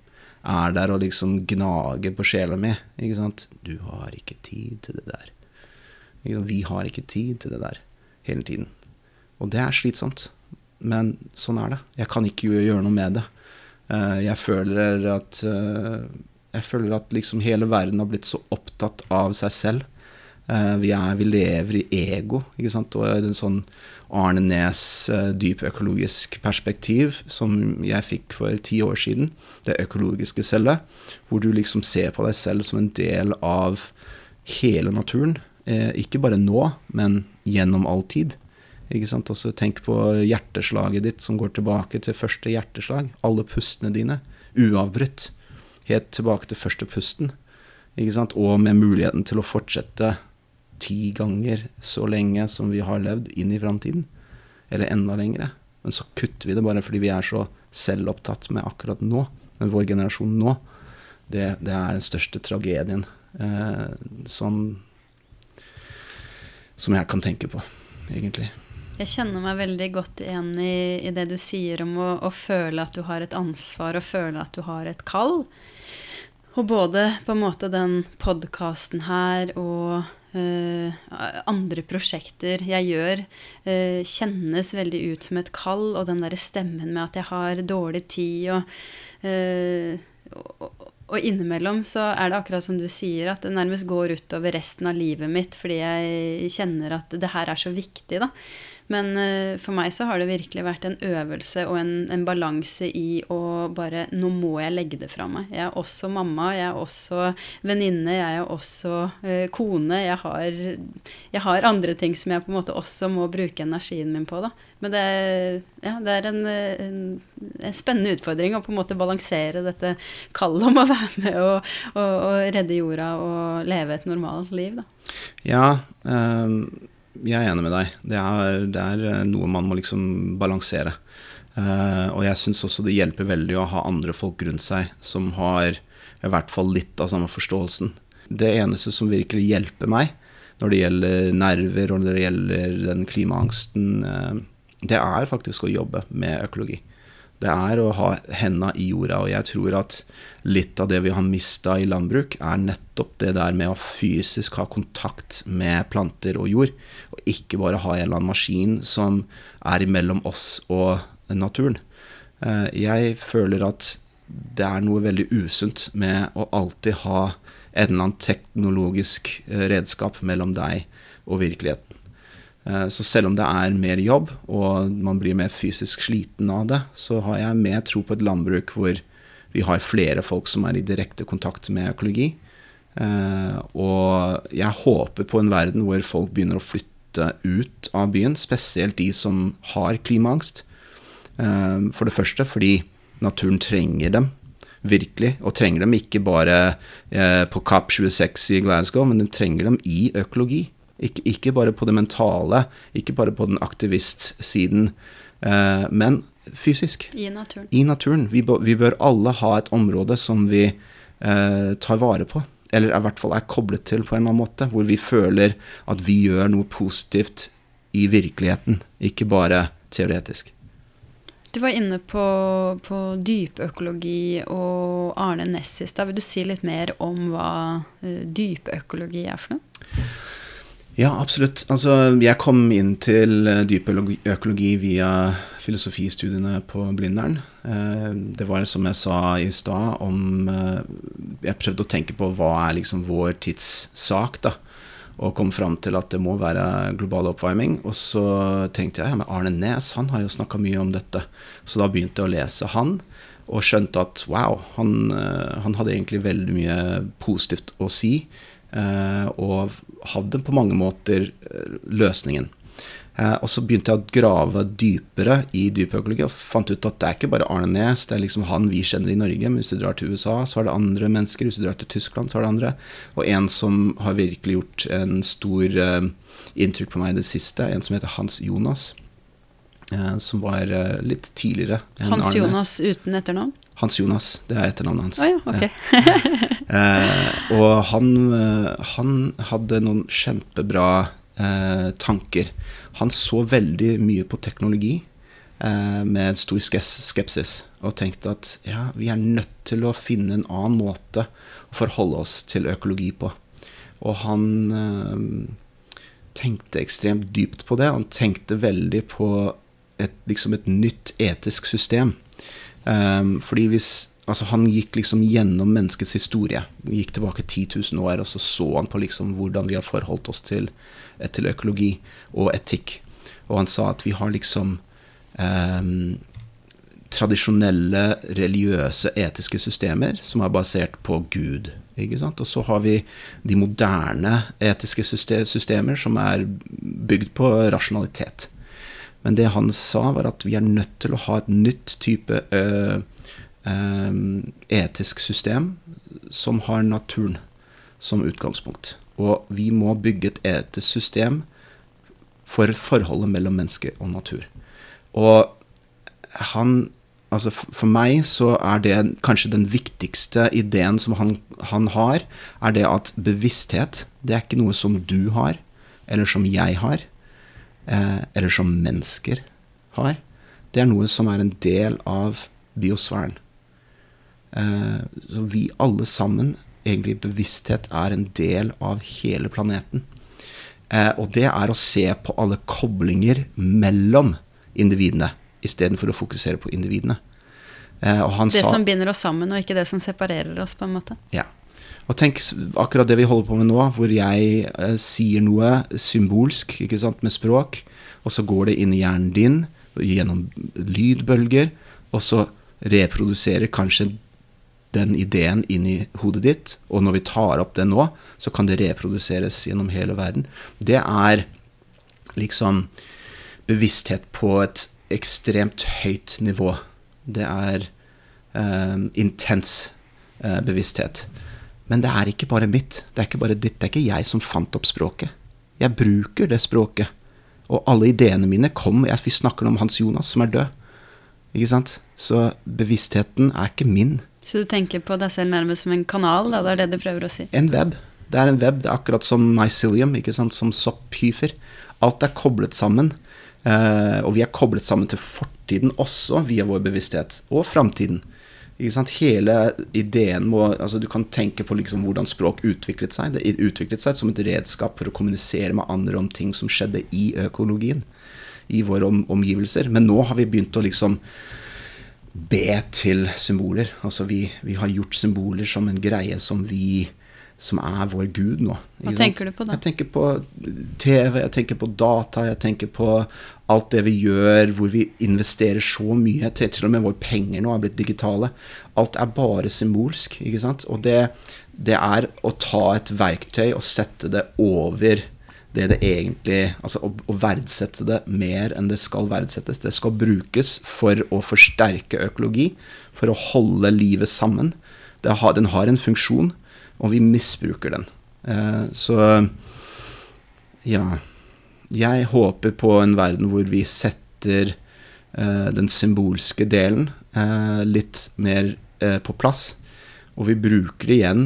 Speaker 1: er der og liksom gnager på sjela mi. Ikke sant? Du har ikke tid til det der. Vi har ikke tid til det der hele tiden. Og det er slitsomt. Men sånn er det. Jeg kan ikke gjøre noe med det. Eh, jeg føler at eh, Jeg føler at liksom hele verden har blitt så opptatt av seg selv. Eh, vi, er, vi lever i ego, ikke sant. Og en sånn Arne Næs dyp økologisk perspektiv som jeg fikk for ti år siden, det økologiske cellet, hvor du liksom ser på deg selv som en del av hele naturen. Ikke bare nå, men gjennom all tid. Ikke sant? Også tenk på hjerteslaget ditt som går tilbake til første hjerteslag. Alle pustene dine. Uavbrutt. Helt tilbake til første pusten. Ikke sant? Og med muligheten til å fortsette ti ganger så lenge som vi har levd, inn i framtiden. Eller enda lengre. Men så kutter vi det bare fordi vi er så selvopptatt med akkurat nå. Vår generasjon nå. Det, det er den største tragedien eh, som, som jeg kan tenke på, egentlig.
Speaker 2: Jeg kjenner meg veldig godt igjen i, i det du sier om å, å, føle at du har et ansvar, og føle at du har et kall. Og både på en måte den podkasten her og andre prosjekter jeg gjør, uh, kjennes veldig ut som et kall, og den derre stemmen med at jeg har dårlig tid og, uh, og og innimellom så er det akkurat som du sier, at det nærmest går utover resten av livet mitt fordi jeg kjenner at det her er så viktig, da. Men uh, for meg så har det virkelig vært en øvelse og en, en balanse i å bare Nå må jeg legge det fra meg. Jeg er også mamma, jeg er også venninne, jeg er også uh, kone. Jeg har, jeg har, andre ting som jeg på en måte også må bruke energien min på. da. Men det, ja, det er en, en, en, spennende utfordring å på en måte balansere dette kallet om å være med og, og, og redde jorda og leve et normalt liv. da.
Speaker 1: Ja, um jeg er enig med deg. Det er, det er eh, noe man må liksom balansere. Uh, og jeg syns også det hjelper veldig å ha andre folk rundt seg som har i hvert fall litt av samme forståelsen. Det eneste som virkelig hjelper meg når det gjelder nerver og når det gjelder den klimaangsten, uh, det er faktisk å jobbe med økologi det er å ha henda i jorda. Og jeg tror at litt av det vi har mista i landbruk, er nettopp det der med å fysisk ha kontakt med planter og jord. Og ikke bare ha en eller annen maskin som er imellom oss og naturen. Eh, jeg føler at det er noe veldig usunt med å alltid ha en eller annen teknologisk eh, redskap mellom deg og virkeligheten. Eh, så selv om det er mer jobb, og man blir mer fysisk sliten av det, så har jeg mer tro på et landbruk hvor vi har flere folk som er i direkte kontakt med økologi. Eh, og jeg håper på en verden hvor folk begynner å flytte ut av byen, spesielt de som har klimaangst. Eh, for det første fordi naturen trenger dem virkelig, og trenger dem ikke bare på Kapp 26 i Glasgow, men den trenger dem i økologi. Ikke, ikke, bare på det mentale, ikke bare på den aktivistsiden, eh, men fysisk.
Speaker 2: I naturen.
Speaker 1: I naturen. Vi, vi, bør alle ha et område som vi eh, tar vare på. Eller i hvert fall er koblet til på en eller annen måte. Hvor vi føler at vi gjør noe positivt i virkeligheten, ikke bare teoretisk.
Speaker 2: Du var inne på, på dypøkologi og Arne Nessis. Da. Vil du si litt mer om hva uh, dypøkologi er for noe?
Speaker 1: Ja, absolutt. Altså, jeg kom inn til eh, dypøkologi via filosofistudiene på Blindern. Eh, det var som jeg sa i stad, om eh, Jeg prøvde å tenke på hva er liksom vår tids sak, da. Og kom fram til at det må være global oppvarming. Og så tenkte jeg ja, men Arne Næss han har jo snakka mye om dette. Så da begynte jeg å lese han, og skjønte at wow, han, han hadde egentlig veldig mye positivt å si. Og hadde på mange måter eh, løsningen. Eh, og så begynte jeg å grave dypere i dypøkologi og fant ut at det er ikke bare Arne Næss, det er liksom han vi kjenner i Norge. Men hvis du drar til USA, så er det andre mennesker. Hvis du drar til Tyskland, så er det andre. Og en som har virkelig gjort en stor uh, inntrykk på meg i det siste, en som heter Hans Jonas. Som var litt tidligere
Speaker 2: enn Hans Arne Jonas uten etternavn?
Speaker 1: Hans Jonas, det er etternavnet hans.
Speaker 2: Oh, ja, okay.
Speaker 1: og han, han, hadde noen kjempebra tanker han så veldig mye på teknologi eh, med stor skepsis, og tenkte at ja, vi er nødt til å finne en annen måte å forholde oss til økologi på. Og han eh, tenkte ekstremt dypt på det. Han tenkte veldig på et, liksom et nytt etisk system. Um, fordi hvis altså Han gikk liksom gjennom menneskets historie. Gikk tilbake 10 000 år, og så så han på liksom hvordan vi har forholdt oss til Eh, til økologi og etikk. Og han sa at vi har liksom eh, tradisjonelle religiøse, etiske systemer som er basert på Gud. Ikke sant? Og så har vi de moderne etiske systemer som er bygd på rasjonalitet. Men det han sa, var at vi er nødt til å ha et nytt type ø, ø, etisk system som har naturen som utgangspunkt. Og vi må bygge et etisk system for forholdet mellom menneske og natur. Og han Altså for meg så er det kanskje den viktigste ideen som han, han, har, er det at bevissthet, det er ikke noe som du har, eller som jeg har, eller som mennesker har. Det er noe som er en del av biosfæren. Eh, så vi alle sammen egentlig bevissthet er en del av hele planeten. Eh, og det er å se på alle koblinger mellom individene, istedenfor å fokusere på individene.
Speaker 2: Eh, det sa, som binder oss sammen, og ikke det som separerer oss, på en måte.
Speaker 1: Ja. Og tenk akkurat det vi holder på med nå, hvor jeg eh, sier noe symbolsk ikke sant, med språk, og så går det inn i hjernen din gjennom lydbølger, og så reproduserer kanskje den ideen inn i hodet ditt, og når vi tar opp det nå, så kan det reproduseres gjennom hele verden. Det er liksom bevissthet på et ekstremt høyt nivå. Det er eh, intens eh, bevissthet. Men det er ikke bare mitt. Det er ikke bare ditt. Det er ikke jeg som fant opp språket. Jeg bruker det språket. Og alle ideene mine kom Vi snakker om Hans Jonas, som er død. Ikke sant? Så bevisstheten er ikke min.
Speaker 2: Så du tenker på deg selv nærmest som en kanal? Da? Det er det du prøver å si?
Speaker 1: En web. Det er en web. Det er akkurat som mycelium, ikke sant? som sopphyfer. Alt er koblet sammen. Eh, og vi er koblet sammen til fortiden også via vår bevissthet. Og framtiden. Hele ideen må altså Du kan tenke på liksom hvordan språk utviklet seg. Det utviklet seg som et redskap for å kommunisere med andre om ting som skjedde i økologien. I våre om, omgivelser. Men nå har vi begynt å liksom be til symboler. Altså vi, vi, har gjort symboler som en greie som vi som er vår gud nå.
Speaker 2: Hva tenker du på da?
Speaker 1: Jeg tenker på TV, jeg tenker på data, jeg tenker på alt det vi gjør, hvor vi investerer så mye. Til, til og med våre penger nå er blitt digitale. Alt er bare symbolsk. ikke sant? Og det, det er å ta et verktøy og sette det over det det egentlig Altså å, å, verdsette det mer enn det skal verdsettes. Det skal brukes for å forsterke økologi, for å holde livet sammen. Har, den har en funksjon, og vi misbruker den. Eh, så ja. Jeg håper på en verden hvor vi setter eh, den symbolske delen eh, litt mer på plass. Og vi bruker det igjen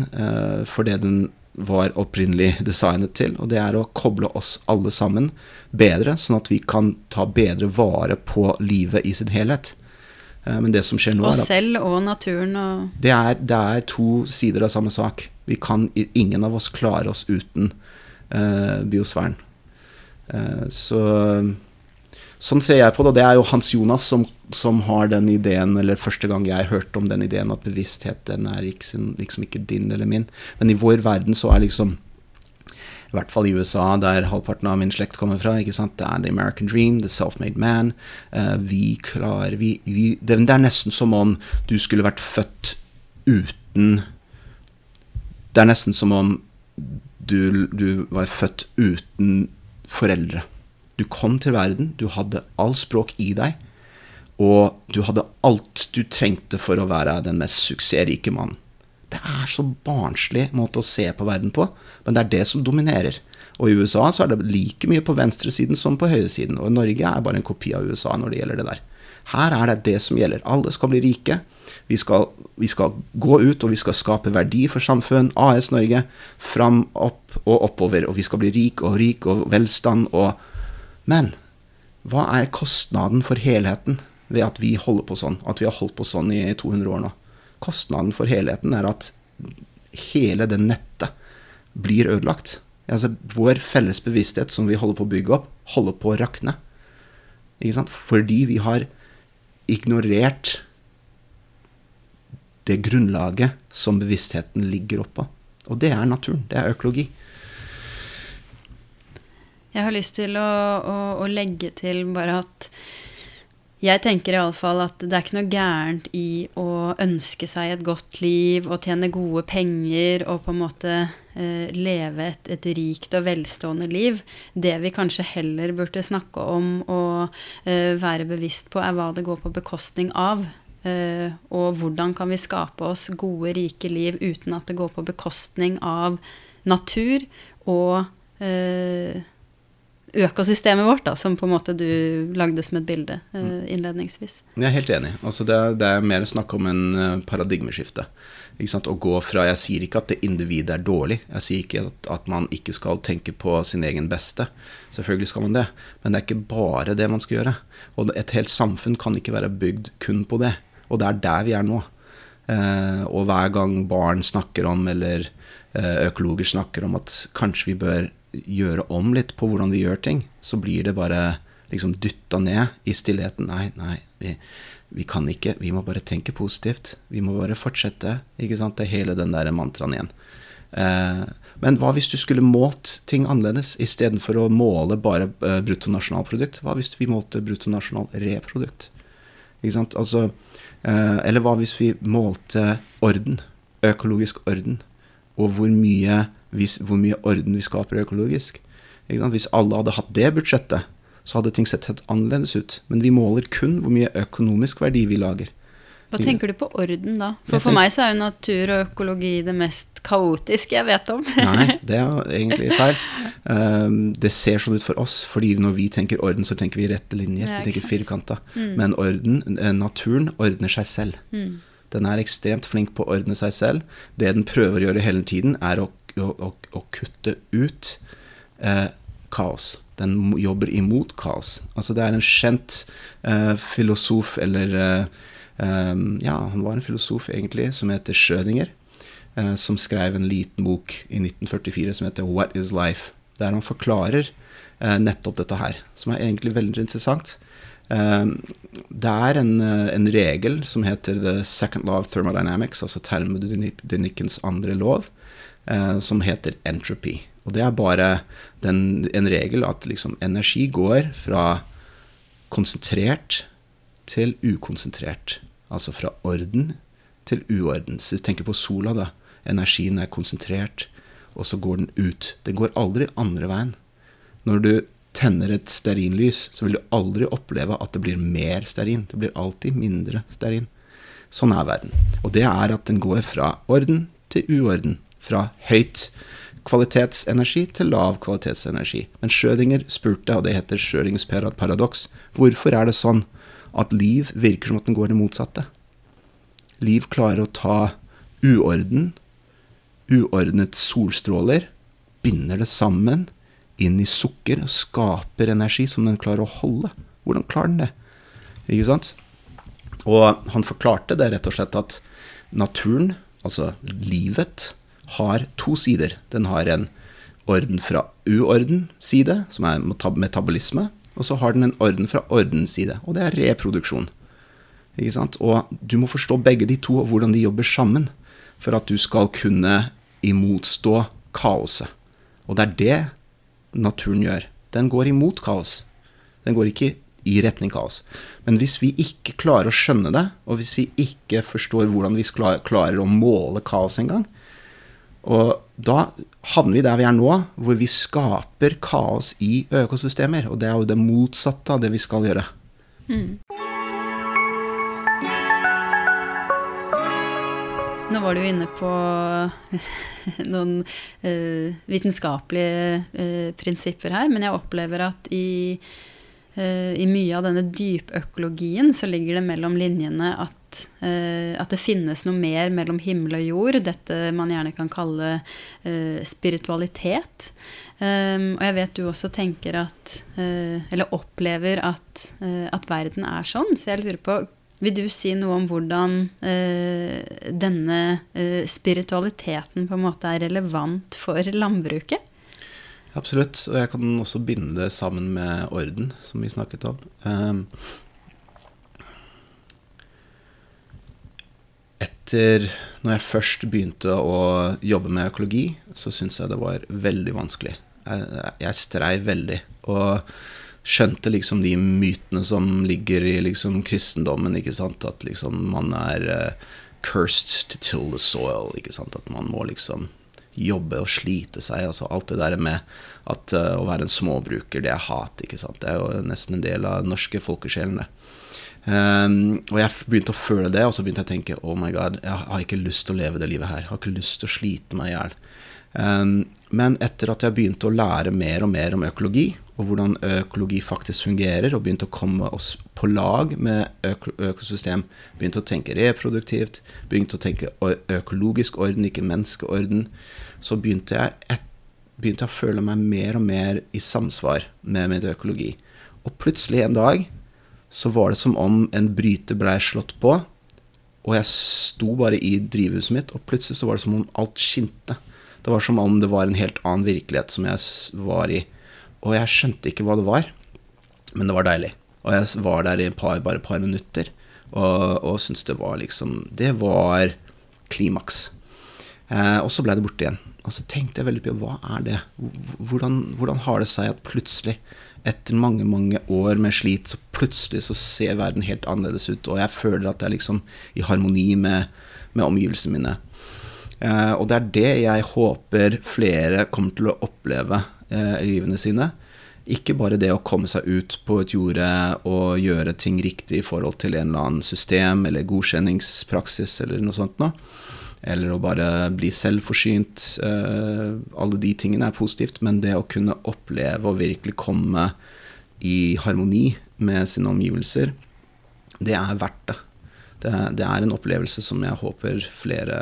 Speaker 1: for det den var opprinnelig designet til. Og det er å koble oss alle sammen bedre, sånn at vi kan ta bedre vare på livet i sin helhet. Eh, men det som skjer nå
Speaker 2: og er at selv og naturen og
Speaker 1: det er, det er, to sider av samme sak. Vi kan, ingen av oss klare oss uten uh, biosfæren. Uh, så Sånn ser jeg på det. Og det er jo Hans Jonas som, som, har den ideen, eller første gang jeg hørte om den ideen, at bevissthet den er liksom, liksom ikke din eller min. Men i vår verden så er liksom i hvert fall i USA, der halvparten av min slekt kommer fra. ikke sant? Det er the American dream, the self-made man. Uh, vi klarer vi, vi, det, er nesten som om du skulle vært født uten Det er nesten som om du, du var født uten foreldre. Du kom til verden, du hadde all språk i deg, og du hadde alt du trengte for å være den mest suksessrike mannen. Det er så barnslig måte å se på verden på, men det er det som dominerer. Og i USA så er det like mye på venstresiden som på høyresiden, og Norge er bare en kopi av USA når det gjelder det der. Her er det det som gjelder. Alle skal bli rike. Vi skal, vi skal gå ut og vi skal skape verdi for samfunn. AS Norge. Fram, opp og oppover. Og vi skal bli rik og rik og velstand og Men hva er kostnaden for helheten ved at vi holder på sånn? At vi har holdt på sånn i 200 år nå? Kostnaden for helheten er at hele det nettet blir ødelagt. Altså, vår felles bevissthet som vi holder på å bygge opp, holder på å rakne. Fordi vi har ignorert det grunnlaget som bevisstheten ligger oppå. Og det er naturen. Det er økologi.
Speaker 2: Jeg har lyst til å, å, å legge til bare at jeg tenker iallfall at det er ikke noe gærent i å ønske seg et godt liv og tjene gode penger og på en måte eh, leve et, et, rikt og velstående liv. Det vi kanskje heller burde snakke om og eh, være bevisst på, er hva det går på bekostning av. Eh, og hvordan kan vi skape oss gode, rike liv uten at det går på bekostning av natur og eh, økosystemet vårt, da, som på en måte du lagde som et bilde uh, innledningsvis.
Speaker 1: Jeg er helt enig. Altså det, er, det er mer snakk om en uh, paradigmeskifte. Å gå fra Jeg sier ikke at det individet er dårlig. Jeg sier ikke at, at, man ikke skal tenke på sin egen beste. Selvfølgelig skal man det. Men det er ikke bare det man skal gjøre. Og et helt samfunn kan ikke være bygd kun på det. Og det er der vi er nå. Uh, og hver gang barn snakker om, eller økologer snakker om at kanskje vi bør gjøre om litt på hvordan vi gjør ting, så blir det bare liksom dytta ned i stillheten. Nei, nei, vi, vi, kan ikke. Vi må bare tenke positivt. Vi må bare fortsette. ikke sant? Det er hele den der mantraen igjen. Eh, men hva hvis du skulle målt ting annerledes, istedenfor å måle bare eh, bruttonasjonalprodukt? Hva hvis vi målte bruttonasjonalreprodukt? Ikke sant? Altså, eh, eller hva hvis vi målte orden? Økologisk orden. Og hvor mye hvis, hvor mye orden vi skaper økologisk. Hvis alle hadde hatt det budsjettet, så hadde ting sett helt annerledes ut. Men vi måler kun hvor mye økonomisk verdi vi lager.
Speaker 2: Hva tenker du på orden da? For for meg så er jo natur og økologi det mest kaotiske jeg vet om.
Speaker 1: Nei, det er egentlig feil. Um, det ser sånn ut for oss, fordi når vi tenker orden, så tenker vi rette linjer. Vi tenker firkanta. Mm. Men orden, eh, naturen ordner seg selv. Mm. Den er ekstremt flink på å ordne seg selv. Det den prøver å gjøre hele tiden, er å å, å, kutte ut eh, kaos. Den jobber imot kaos. Altså det er en kjent eh, filosof, eller eh, um, Ja, han var en filosof, egentlig, som heter Schødinger. Eh, som skrev en liten bok i 1944 som heter 'What is Life?', der han forklarer eh, nettopp dette her, som er egentlig veldig interessant. Um, det er en, en, regel som heter the second law of thermodynamics, altså termodynamikkens andre lov, eh, som heter entropy. Og det er bare den, en regel at liksom energi går fra konsentrert til ukonsentrert. Altså fra orden til uorden. Så tenk på sola, da. Energien er konsentrert, og så går den ut. Det går aldri andre veien. Når du tenner et stearinlys, så vil du aldri oppleve at det blir mer stearin. Det blir alltid mindre stearin. Sånn er verden. Og det er at den går fra orden til uorden fra høyt kvalitetsenergi til lav kvalitetsenergi. Men Schrødinger spurte, og det heter Schrødingers paradoks, hvorfor er det sånn at liv virker som at den går det motsatte? Liv klarer å ta uorden, uordnet solstråler, binder det sammen inn i sukker og skaper energi som den klarer å holde. Hvordan klarer den det? Ikke sant? Og han forklarte det rett og slett at naturen, altså livet, har to sider. Den har en orden fra uorden-side, som er metabolisme. Og så har den en orden fra ordens side, og det er reproduksjon. Ikke sant? Og du må forstå begge de to, og hvordan de jobber sammen, for at du skal kunne imotstå kaoset. Og det er det naturen gjør. Den går imot kaos. Den går ikke i retning kaos. Men hvis vi ikke klarer å skjønne det, og hvis vi ikke forstår hvordan vi klarer å måle kaos engang, Og da havner vi der vi er nå, hvor vi skaper kaos i økosystemer. Og det er jo det motsatte av det vi skal gjøre. Mm.
Speaker 2: Nå var du inne på noen uh, vitenskapelige uh, prinsipper her, men jeg opplever at i, uh, i mye av denne dypøkologien så ligger det mellom linjene at, at, det finnes noe mer mellom himmel og jord. Dette man gjerne kan kalle spiritualitet. Um, og jeg vet du også tenker at Eller opplever at, at verden er sånn. Så jeg lurer på vil du si noe om hvordan eh, denne eh, spiritualiteten på en måte er relevant for landbruket?
Speaker 1: Absolutt, og jeg kan også binde det sammen med orden, som vi snakket om. Um, etter Når jeg først begynte å jobbe med økologi, så syntes jeg det var veldig vanskelig. Jeg, jeg streiv veldig. Og skjønte liksom de mytene som ligger i liksom kristendommen. ikke sant? At liksom man er uh, cursed to till the soil. ikke sant? At man må liksom jobbe og slite seg. altså Alt det der med at uh, å være en småbruker, det er hat. ikke sant? Det er jo nesten en del av den norske folkesjelen, det. Um, og jeg begynte å føle det, og så begynte jeg å tenke oh my god, jeg har ikke lyst til å leve det livet her. Jeg har ikke lyst til å slite meg i hjel. Um, men etter at jeg begynte å lære mer og mer om økologi, og hvordan økologi faktisk fungerer, og begynte å komme oss på lag med øk økosystem. Begynte å tenke reproduktivt, begynte å tenke økologisk orden, ikke menneskeorden. Så begynte jeg, et, begynte jeg å føle meg mer og mer i samsvar med min økologi. Og plutselig en dag så var det som om en bryter blei slått på, og jeg sto bare i drivhuset mitt, og plutselig så var det som om alt skinte. Det var som om det var en helt annen virkelighet som jeg var i. Og jeg skjønte ikke hva det var, men det var deilig. Og jeg var der i par, bare et par minutter og, og syntes det var liksom Det var klimaks. Eh, og så ble det borte igjen. Og så tenkte jeg veldig på hva er det? Hvordan, hvordan har det seg at plutselig, etter mange mange år med slit, så plutselig så ser verden helt annerledes ut, og jeg føler at jeg er liksom i harmoni med, med omgivelsene mine. Eh, og det er det jeg håper flere kommer til å oppleve eh, livene sine. Ikke bare det å komme seg ut på et jorde og gjøre ting riktig i forhold til en eller annen system eller godkjenningspraksis eller noe sånt noe. Eller å bare bli selvforsynt. Eh, alle de tingene er positivt. Men det å kunne oppleve og virkelig komme i harmoni med sine omgivelser, det er verdt det. Det, det er en opplevelse som jeg håper flere,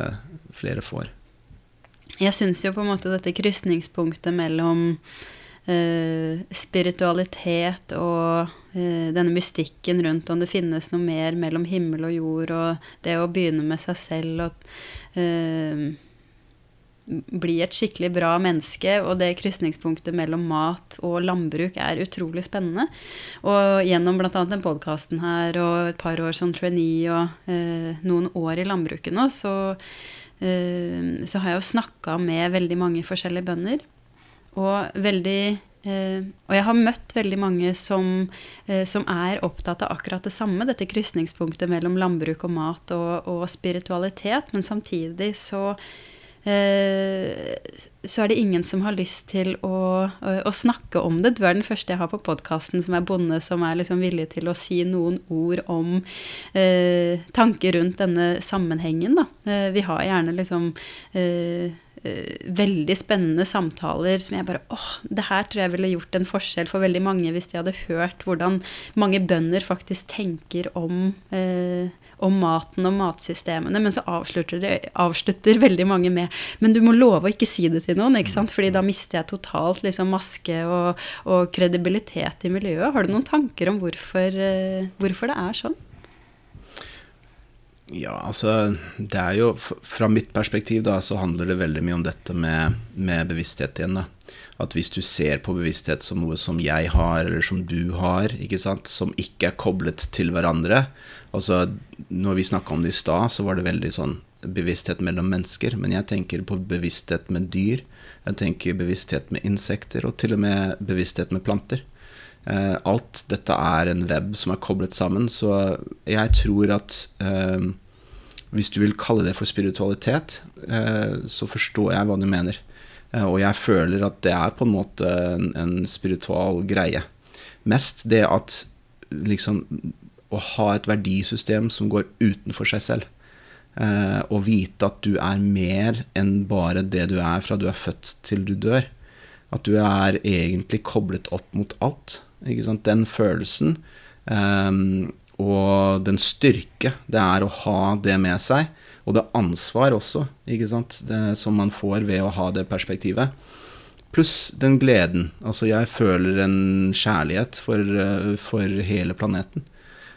Speaker 1: flere får
Speaker 2: jeg syns jo på en måte dette krysningspunktet mellom eh, spiritualitet og eh, denne mystikken rundt om det finnes noe mer mellom himmel og jord, og det å begynne med seg selv og eh, bli et skikkelig bra menneske, og det krysningspunktet mellom mat og landbruk er utrolig spennende. Og gjennom bl.a. den podkasten her og et par år som trainee og eh, noen år i landbruket nå, så så har jeg jo snakka med veldig mange forskjellige bønder. Og, veldig, eh, og jeg har møtt veldig mange som, eh, som, er opptatt av akkurat det samme, dette krysningspunktet mellom landbruk og mat og, og spiritualitet. Men samtidig så Eh, så er det ingen som har lyst til å, å, snakke om det. Du er den første jeg har på podkasten som er bonde, som er liksom villig til å si noen ord om eh, tanker rundt denne sammenhengen. Da. Eh, vi har gjerne liksom eh, eh, veldig spennende samtaler som jeg bare åh, det her tror jeg ville gjort en forskjell for veldig mange hvis de hadde hørt hvordan mange bønder faktisk tenker om eh, om maten og matsystemene, men så avslutter, de, avslutter, veldig mange med Men du må love å ikke si det til noen, ikke sant? fordi da mister jeg totalt liksom, maske og, og, kredibilitet i miljøet. Har du noen tanker om hvorfor, uh, hvorfor det er sånn?
Speaker 1: Ja, altså Det er jo Fra mitt perspektiv da, så handler det veldig mye om dette med, med bevissthet igjen. da at hvis du ser på bevissthet som noe som jeg har, eller som du har, ikke sant, som ikke er koblet til hverandre Altså, når vi snakka om det i stad, så var det veldig sånn bevissthet mellom mennesker. Men jeg tenker på bevissthet med dyr. Jeg tenker bevissthet med insekter, og til og med bevissthet med planter. Eh, alt dette er en web som er koblet sammen, så jeg tror at eh, Hvis du vil kalle det for spiritualitet, eh, så forstår jeg hva du mener. Eh, og jeg føler at det er på en måte en, en spiritual greie. Mest det at liksom Å ha et verdisystem som går utenfor seg selv. Eh, og vite at du er mer enn bare det du er fra du er født til du dør. At du er egentlig koblet opp mot alt. Den følelsen um, og den styrke det er å ha det med seg, og det ansvar også, det, som man får ved å ha det perspektivet. Pluss den gleden. Altså, jeg føler en kjærlighet for, eh, for hele planeten.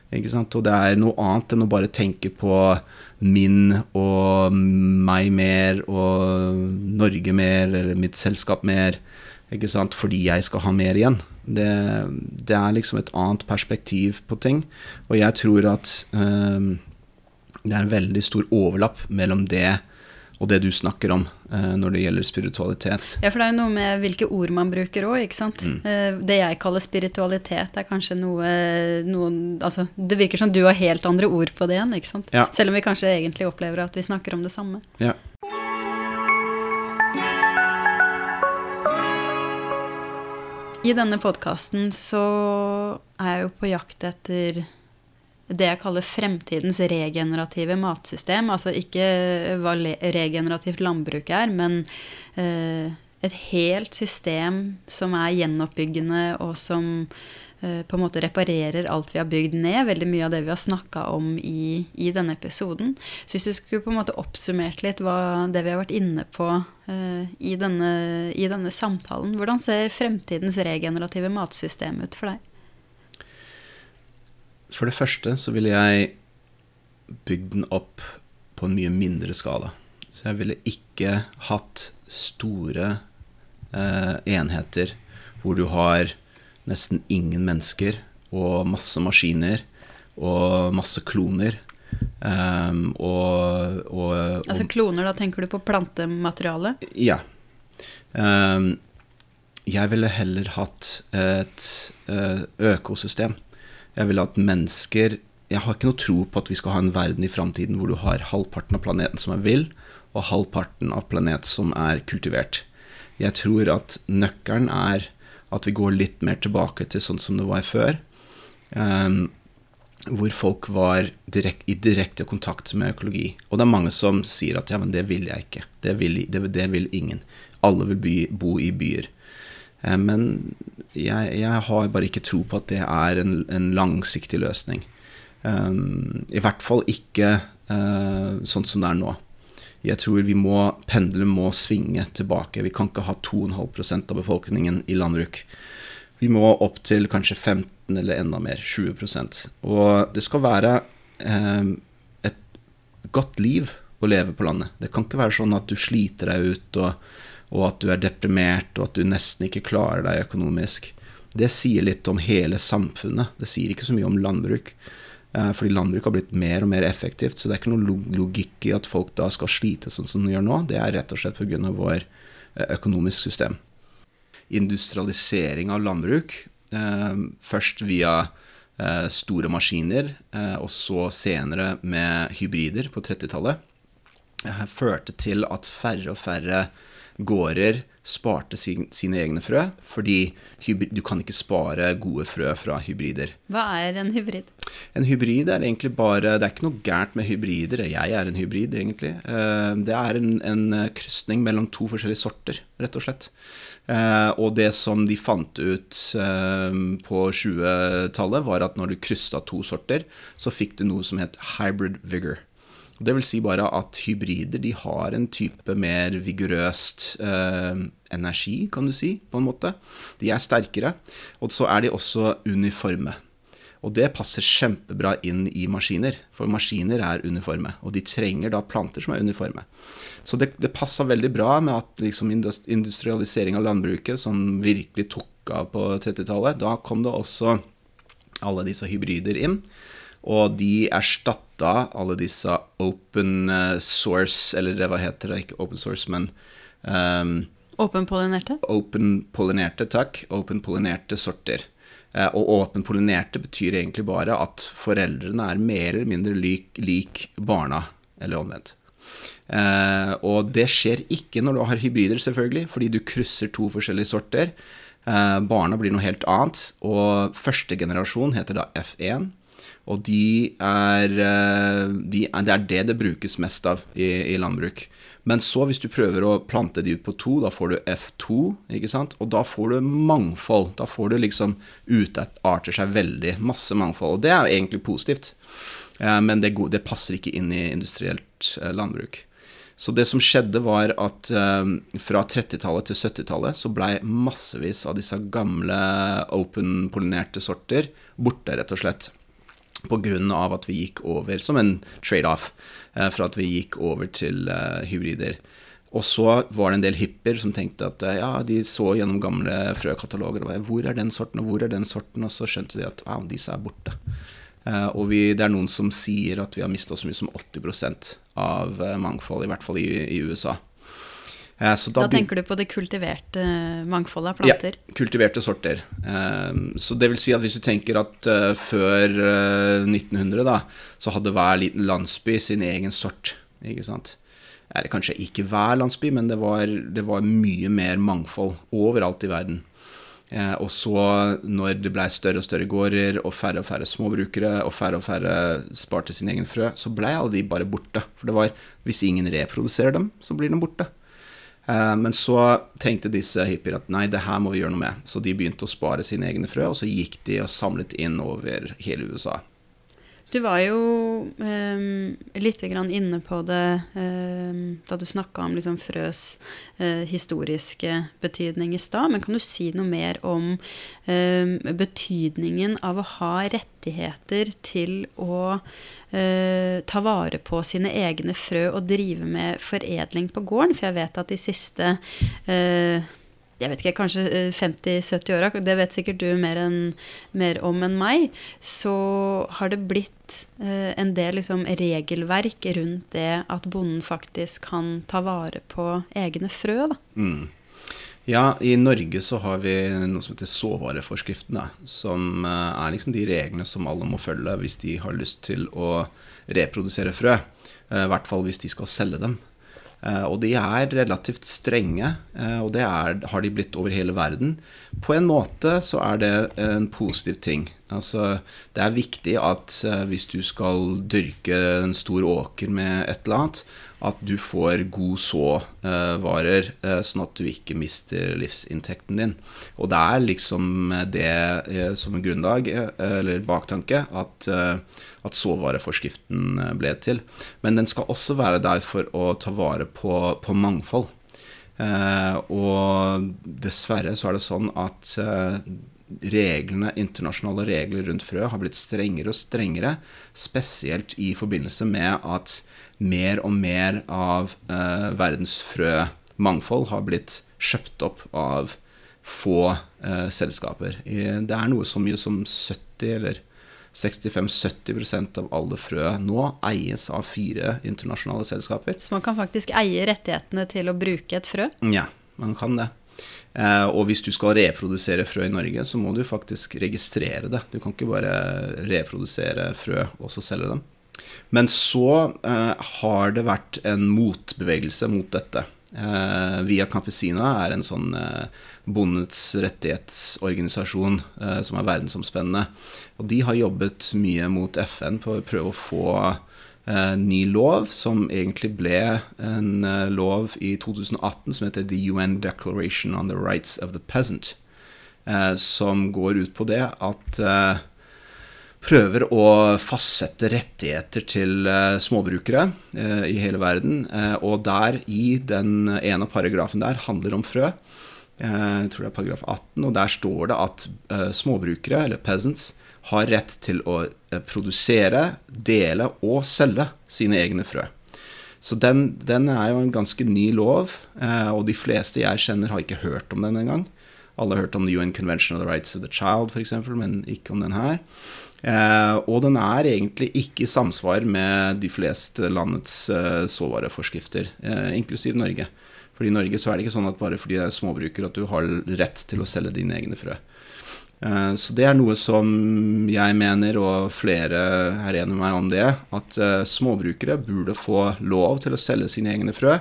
Speaker 1: Og det er noe annet enn å bare tenke på min og meg mer og Norge mer, eller mitt selskap mer fordi jeg skal ha mer igjen. Det, det, er liksom et annet perspektiv på ting. Og jeg tror at um, det er en veldig stor overlapp mellom det og det du snakker om uh, når det gjelder spiritualitet.
Speaker 2: Ja, for det er jo noe med hvilke ord man bruker òg, ikke sant. Mm. Uh, det jeg kaller spiritualitet, er kanskje noe noe Altså, det virker som du har helt andre ord på det igjen, ikke sant. Ja. Selv om vi kanskje egentlig opplever at vi snakker om det samme.
Speaker 1: Ja.
Speaker 2: I denne podkasten så er jeg jo på jakt etter det jeg kaller fremtidens regenerative matsystem. Altså ikke hva regenerativt landbruk er, men eh, et helt system som er gjenoppbyggende, og som på en måte reparerer alt vi har bygd ned. Veldig mye av det vi har snakka om i, i, denne episoden. Så hvis du skulle på en måte oppsummert litt hva, det vi har vært inne på uh, i, denne, i denne samtalen, hvordan ser fremtidens regenerative matsystem ut for deg?
Speaker 1: For det første så ville jeg bygd den opp på en mye mindre skala. Så jeg ville ikke hatt store uh, enheter hvor du har nesten ingen mennesker og masse maskiner og masse kloner. Um, og, og,
Speaker 2: og, altså kloner, da tenker du på plantemateriale?
Speaker 1: Ja. Um, jeg ville heller hatt et uh, økosystem jeg ville hatt mennesker Jeg har ikke noe tro på at vi skal ha en verden i framtiden hvor du har halvparten av planeten som er vill, og halvparten av planet som er kultivert. Jeg tror at nøkkelen er at vi går litt mer tilbake til sånn som det var før. Um, hvor folk var direkt, i direkte kontakt med økologi. Og det er mange som sier at ja, men det vil jeg ikke. Det vil, det, det vil ingen. Alle vil by, bo i byer. Eh, men jeg, jeg, har bare ikke tro på at det er en, en langsiktig løsning. Um, I hvert fall ikke uh, sånn som det er nå. Jeg tror vi må, pendelen må svinge tilbake. Vi kan ikke ha 2,5% av befolkningen i landbruk. Vi må opp til kanskje 15 eller enda mer. 20% Og det skal være eh, et godt liv å leve på landet. Det kan ikke være sånn at du sliter deg ut og og at du er deprimert, og at du nesten ikke klarer deg økonomisk. Det sier litt om hele samfunnet. Det sier ikke så mye om landbruk. Eh, fordi landbruk har blitt mer og mer effektivt, så det er ikke noe logikk i at folk da skal slite sånn som de gjør nå. Det er rett og slett pga. vår eh, økonomisk system. Industrialisering av landbruk, eh, først via store maskiner, og så senere med hybrider på 30-tallet, førte til at færre og færre gårder sparte sin, sine egne frø, fordi hybrid, du kan ikke spare gode frø fra hybrider.
Speaker 2: Hva er en hybrid?
Speaker 1: En hybrid er egentlig bare Det er ikke noe gærent med hybrider. Jeg er en hybrid, egentlig. Eh, det er en, en krysning mellom to forskjellige sorter, rett og slett. Eh, og det som de fant ut eh, på 20-tallet, var at når du kryssa to sorter, så fikk du noe som het hybrid vigor. Det vil si bare at hybrider de har en type mer vigorøst eh, energi, kan du si, på en måte. De er sterkere. Og så er de også uniforme. Og det passer kjempebra inn i maskiner, for maskiner er uniforme. Og de trenger da planter som er uniforme. Så det, det passa veldig bra med at liksom industrialisering av landbruket, som virkelig tok av på 30-tallet, da kom det også alle disse hybrider inn. Og de erstatta alle disse open eh, source, eller hva heter det, ikke open source, men um,
Speaker 2: Åpenpollinerte?
Speaker 1: Åpenpollinerte, takk. Åpenpollinerte sorter. Uh, og åpenpollinerte betyr egentlig bare at foreldrene er mer eller mindre lik, lik barna. eller omvendt. Uh, og det skjer ikke når du har hybrider, selvfølgelig, fordi du krysser to forskjellige sorter. Uh, barna blir noe helt annet, og første generasjon heter da F1. Og de er, eh, de er, det er det det brukes mest av i, i, landbruk. Men så, hvis du prøver å plante de ut på to, da får du F2, ikke sant? Og da får du mangfold. Da får du liksom utarter seg veldig. Masse mangfold. Og det er jo egentlig positivt. Eh, men det, det passer ikke inn i industrielt eh, landbruk. Så det som skjedde, var at fra 30-tallet til 70-tallet så blei massevis av disse gamle open-pollinerte sorter borte, rett og slett. Pga. at vi gikk over, som en trade-off, eh, for at vi gikk over til uh, hybrider. Og så var det en del hipper som tenkte at eh, ja, de så gjennom gamle frøkataloger og hvor er den sorten, og hvor er den sorten, og så skjønte de at wow, disse er borte. Og vi, det er noen som sier at vi har mista så mye som 80% av mangfold, i hvert fall i, i USA.
Speaker 2: Eh, da, da, tenker du på det kultiverte mangfoldet av planter?
Speaker 1: Ja, kultiverte sorter. Eh, så det vil si at hvis du tenker at eh, før 1900, da, så hadde hver liten landsby sin egen sort. Ikke sant? Eller kanskje ikke hver landsby, men det var, det var mye mer mangfold overalt i verden. og så, når det ble større og større gårder og færre og færre småbrukere, og færre og færre sparte sin egen frø, så ble alle de bare borte. For det var Hvis ingen reproduserer dem, så blir de borte. Eh, men så tenkte disse hippier at nei, det her må vi gjøre noe med. Så de begynte å spare sine egne frø, og så gikk de og samlet inn over hele USA.
Speaker 2: Du var jo um, litt inne på det um, da du snakka om liksom frøs uh, historiske betydning i stad. Men kan du si noe mer om um, betydningen av å ha rettigheter til å uh, ta vare på sine egne frø og drive med foredling på gården? For jeg vet at de siste uh, jeg vet ikke, kanskje 50-70-åra, det vet sikkert du mer, en, mer, om enn meg, så har det blitt eh, en del liksom, regelverk rundt det at bonden faktisk kan ta vare på egne frø. Da. Mm.
Speaker 1: Ja, i Norge så har vi noe som heter såvareforskriften, som eh, er liksom de reglene som alle må følge hvis de har lyst til å reprodusere frø. Eh, I hvert fall hvis de skal selge dem. Eh, og de er relativt strenge, eh, og det er, har de blitt over hele verden. På en måte så er det en positiv ting. Altså, det er viktig at eh, hvis du skal dyrke en stor åker med et eller annet, at du får god såvarer, sånn at du ikke mister livsinntekten din. Og det er liksom det som en grunnlag, eller baktanke, at at såvareforskriften eh, ble til. Men den skal også være der for å ta vare på, på mangfold. Eh, og dessverre så er det sånn at eh, reglene, internasjonale regler rundt frø har blitt strengere og strengere, spesielt i forbindelse med at mer og mer av eh, verdens frømangfold har blitt kjøpt opp av få eh, selskaper. Det er noe så mye som 70 eller 65-70% av alle frø nå eies av fire internasjonale selskaper.
Speaker 2: Så man kan faktisk eie rettighetene til å bruke et frø?
Speaker 1: Ja, man kan det. Eh, og hvis du skal reprodusere frø i Norge, så må du faktisk registrere det. Du kan ikke bare reprodusere frø og så selge dem. Men så eh, har det vært en motbevegelse mot dette. Eh, Via Campesina er en sånn eh, bondets rettighetsorganisasjon som er verdensomspennende. Og de har jobbet mye mot FN på å prøve å få ny lov, som egentlig ble en lov i 2018 som heter The UN Declaration on the Rights of the Peasant. Som går ut på det at prøver å fastsette rettigheter til uh, småbrukere uh, i hele verden. Uh, og der, i den ene paragrafen der, handler om frø. Jeg tror det er paragraf 18, og der står det at småbrukere, eller peasants, har rett til å produsere, dele og selge sine egne frø. Så den, den er jo en ganske ny lov, og de fleste jeg kjenner, har ikke hørt om den engang. Alle har hørt om The UN Convention of the Rights of the Child, f.eks., men ikke om den her. Eh, og den er egentlig ikke i samsvar med de fleste landets eh, såvareforskrifter, eh, inklusiv Norge. For i Norge så er det ikke sånn at bare fordi det er småbruker at du har rett til å selge dine egne frø. Så det er noe som jeg mener, og flere er enig med meg om det, at småbrukere burde få lov til å selge sine egne frø.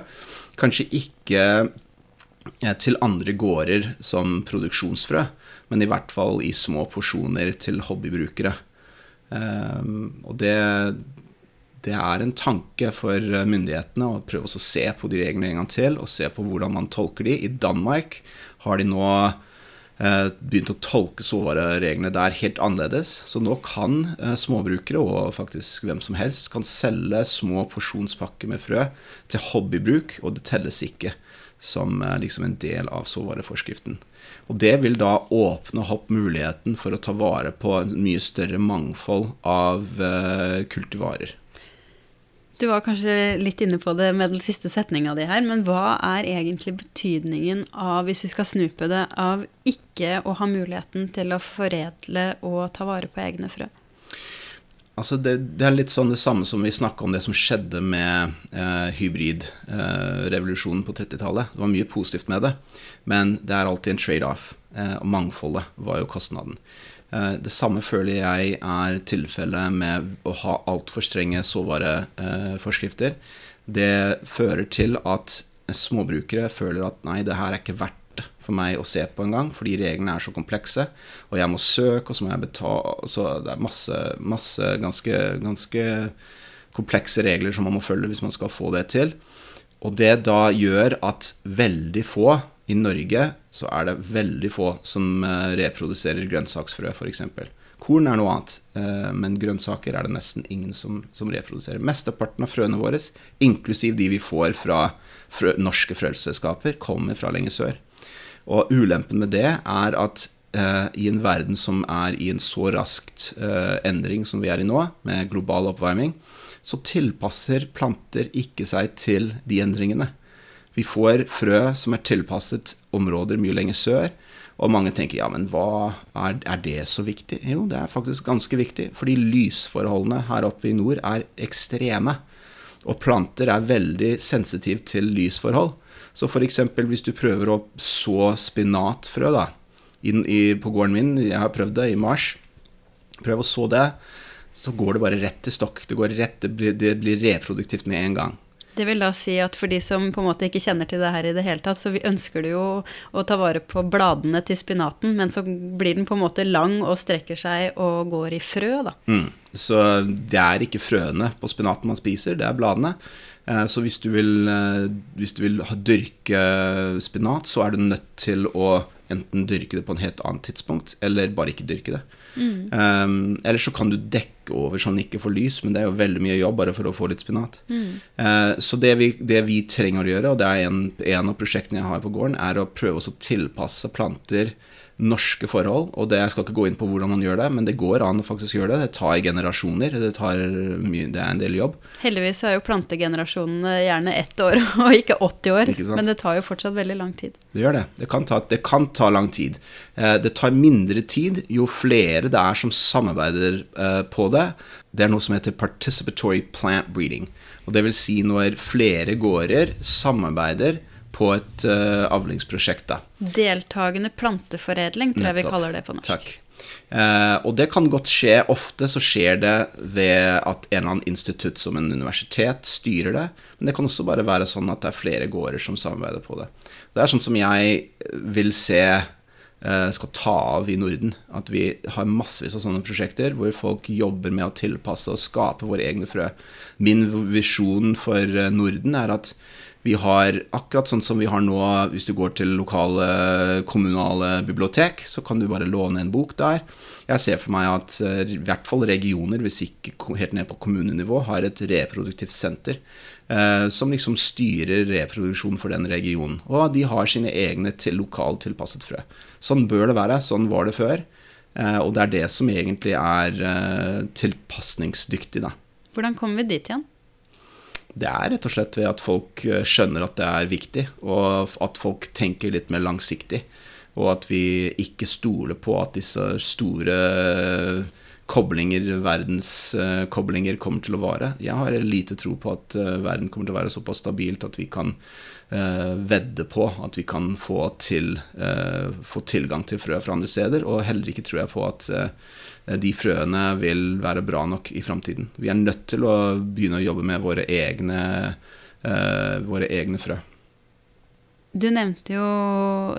Speaker 1: Kanskje ikke til andre gårder som produksjonsfrø, men i hvert fall i små porsjoner til hobbybrukere. Og det, det er en tanke for myndighetene å prøve å se på de reglene en gang til, og se på hvordan man tolker de. I Danmark har de nå Eh, begynt å tolke såvarereglene der helt annerledes. Så nå kan eh, småbrukere, og faktisk hvem som helst, kan selge små porsjonspakker med frø til hobbybruk, og det telles ikke som eh, liksom en del av såvareforskriften. Og det vil da åpne opp muligheten for å ta vare på en mye større mangfold av kultivarer.
Speaker 2: Du var kanskje litt inne på det med den siste setninga di her, men hva er egentlig betydningen av, hvis vi skal snu på det, av ikke å ha muligheten til å foredle og ta vare på egne frø?
Speaker 1: Altså det, det, er litt sånn det samme som vi snakka om det som skjedde med eh, hybridrevolusjonen eh, på 30-tallet. Det var mye positivt med det, men det er alltid en trade-off. Eh, og mangfoldet var jo kostnaden. Eh, det samme føler jeg er tilfellet med å ha altfor strenge såvareforskrifter. Det fører til at småbrukere føler at nei, det her er ikke verdt for meg å se på engang, fordi reglene er så komplekse. Og jeg må søke, og så må jeg betale Så det er masse, masse ganske, ganske komplekse regler som man må følge hvis man skal få det til. Og det da gjør at veldig få i Norge så er det veldig få som eh, reproduserer grønnsaksfrø, f.eks. Korn er noe annet, eh, men grønnsaker er det nesten ingen som, som reproduserer. Mesteparten av frøene våre, inklusiv de vi får fra frø, norske frøselskaper, kommer fra lenger sør. Og ulempen med det er at eh, i en verden som er i en så raskt eh, endring som vi er i nå, med global oppvarming, så tilpasser planter ikke seg til de endringene. Vi får frø som er tilpasset områder mye lenger sør. Og mange tenker ja, men hva er, er, det så viktig? Jo, det er faktisk ganske viktig. Fordi lysforholdene her oppe i nord er ekstreme. Og planter er veldig sensitive til lysforhold. Så f.eks. hvis du prøver å så spinatfrø da, inn i, på gården min, jeg har prøvd det i mars, prøv å så det, så går det bare rett til stokk. Det, rett, det, blir, det blir reproduktivt med en gang.
Speaker 2: Det vil da si at for de som på en måte ikke kjenner til det her i det hele tatt, så vi ønsker du jo å ta vare på bladene til spinaten, men så blir den på en måte lang og strekker seg og går i frø, da.
Speaker 1: Mm. Så det er ikke frøene på spinaten man spiser, det er bladene. Eh, så hvis du vil, eh, hvis du vil dyrke spinat, så er du nødt til å enten dyrke det på en helt annet tidspunkt, eller bare ikke dyrke det. Mm. Um, eller så kan du dekke over sånn ikke får lys, men det er jo veldig mye jobb bare for å få litt spinat. Mm. Uh, så det vi, det vi, trenger å gjøre, og det er en, en, av prosjektene jeg har på gården, er å prøve å tilpasse planter norske forhold. Og det, jeg skal ikke gå inn på hvordan man gjør det, men det går an å faktisk gjøre det. Det tar generasjoner. Det, tar mye, det er en del jobb.
Speaker 2: Heldigvis er jo plantegenerasjonene gjerne ett år og ikke 80 år. Ikke men det tar jo fortsatt veldig lang tid.
Speaker 1: Det gjør det. Det kan ta, det kan ta lang tid. Eh, det tar mindre tid jo flere det er som samarbeider eh, på det. Det er noe som heter participatory plant breeding. Og det vil si når flere gårder samarbeider på et uh, avlingsprosjekt. da.
Speaker 2: Deltagende planteforedling, tror jeg vi kaller det på norsk.
Speaker 1: Takk. Eh, og det kan godt skje. Ofte så skjer det ved at en eller annen institutt som en universitet styrer det. Men det kan også bare være sånn at det er flere gårder som samarbeider på det. Det er sånn som jeg vil se eh, skal ta av i Norden. At vi har massevis av sånne prosjekter hvor folk jobber med å tilpasse og skape våre egne frø. Min visjon for Norden er at vi har akkurat sånn som vi har nå, hvis du går til lokale kommunale bibliotek, så kan du bare låne en bok der. Jeg ser for meg at eh, i hvert fall regioner, hvis ikke helt ned på kommunenivå, har et reproduktivt senter eh, som liksom styrer reproduksjon for den regionen. Og de har sine egne til lokalt tilpasset frø. Sånn bør det være. Sånn var det før. Eh, og det er det som egentlig er eh, tilpasningsdyktig, da.
Speaker 2: Hvordan kommer vi dit igjen?
Speaker 1: Det er rett og slett ved at folk eh, skjønner at det er viktig, og at folk tenker litt mer langsiktig. Og at vi ikke stoler på at disse store koblinger verdens uh, kommer til å vare. Jeg har lite tro på at verden kommer til å være såpass stabilt at vi kan vedde på at vi kan få, til, få, tilgang til frø fra andre steder. Og heller ikke tror jeg på at de frøene vil være bra nok i framtiden. Vi er nødt til å begynne å jobbe med våre egne, våre egne frø.
Speaker 2: Du nevnte jo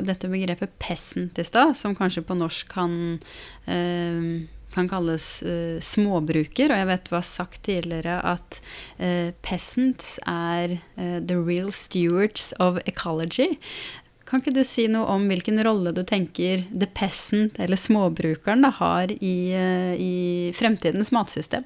Speaker 2: dette begrepet 'peasant' i stad, som kanskje på norsk kan, eh, kan kalles eh, småbruker. Og jeg vet du har sagt tidligere at eh, 'peasants' er eh, 'the real stewards of ecology'. Kan ikke du si noe om hvilken rolle du tenker 'the peasant', eller småbrukeren, da, har i, eh, i fremtidens matsystem?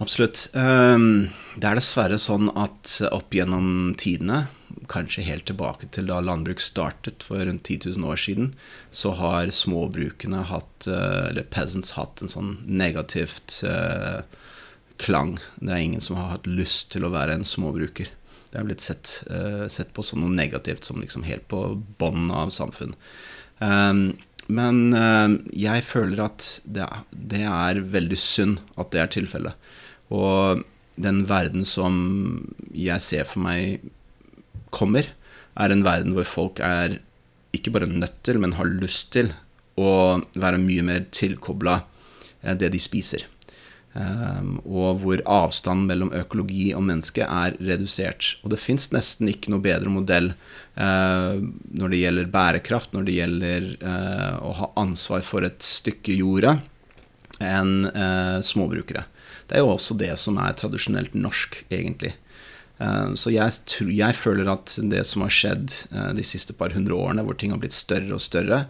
Speaker 1: Absolutt. Ehm, det er dessverre sånn at opp gjennom tidene kanskje helt tilbake til da landbruk startet for rundt 10 000 år siden, så har småbrukene hatt, eh, eller peasants hatt, en sånn negativt eh, klang. Det er ingen som har hatt lyst til å være en småbruker. Det er blitt sett, eh, sett på som noe negativt, som liksom helt på bånn av samfunn. Um, men uh, jeg føler at det, det, er veldig synd at det er tilfellet. Og den verden som jeg ser for meg kommer, er en verden hvor folk er ikke bare nødt til, men har lyst til å være mye mer tilkobla eh, det de spiser. Um, og hvor avstanden mellom økologi og menneske er redusert. Og det fins nesten ikke noe bedre modell uh, når det gjelder bærekraft, når det gjelder uh, å ha ansvar for et stykke jorda, enn uh, småbrukere. Det er jo også det som er tradisjonelt norsk, egentlig. Eh, så jeg, jeg, føler at det som har skjedd eh, de siste par hundre årene, hvor ting har blitt større og større,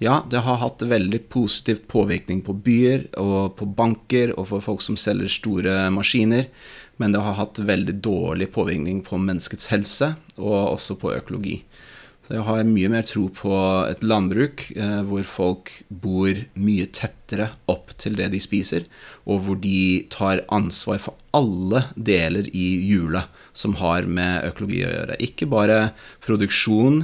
Speaker 1: ja, det har hatt veldig positiv påvirkning på byer og på banker og for folk som selger store maskiner. Men det har hatt veldig dårlig påvirkning på menneskets helse og også på økologi. Så jeg har mye mer tro på et landbruk eh, hvor folk bor mye tettere opp til det de spiser, og hvor de tar ansvar for alle deler i hjulet som har med økologi å gjøre. Ikke bare produksjon,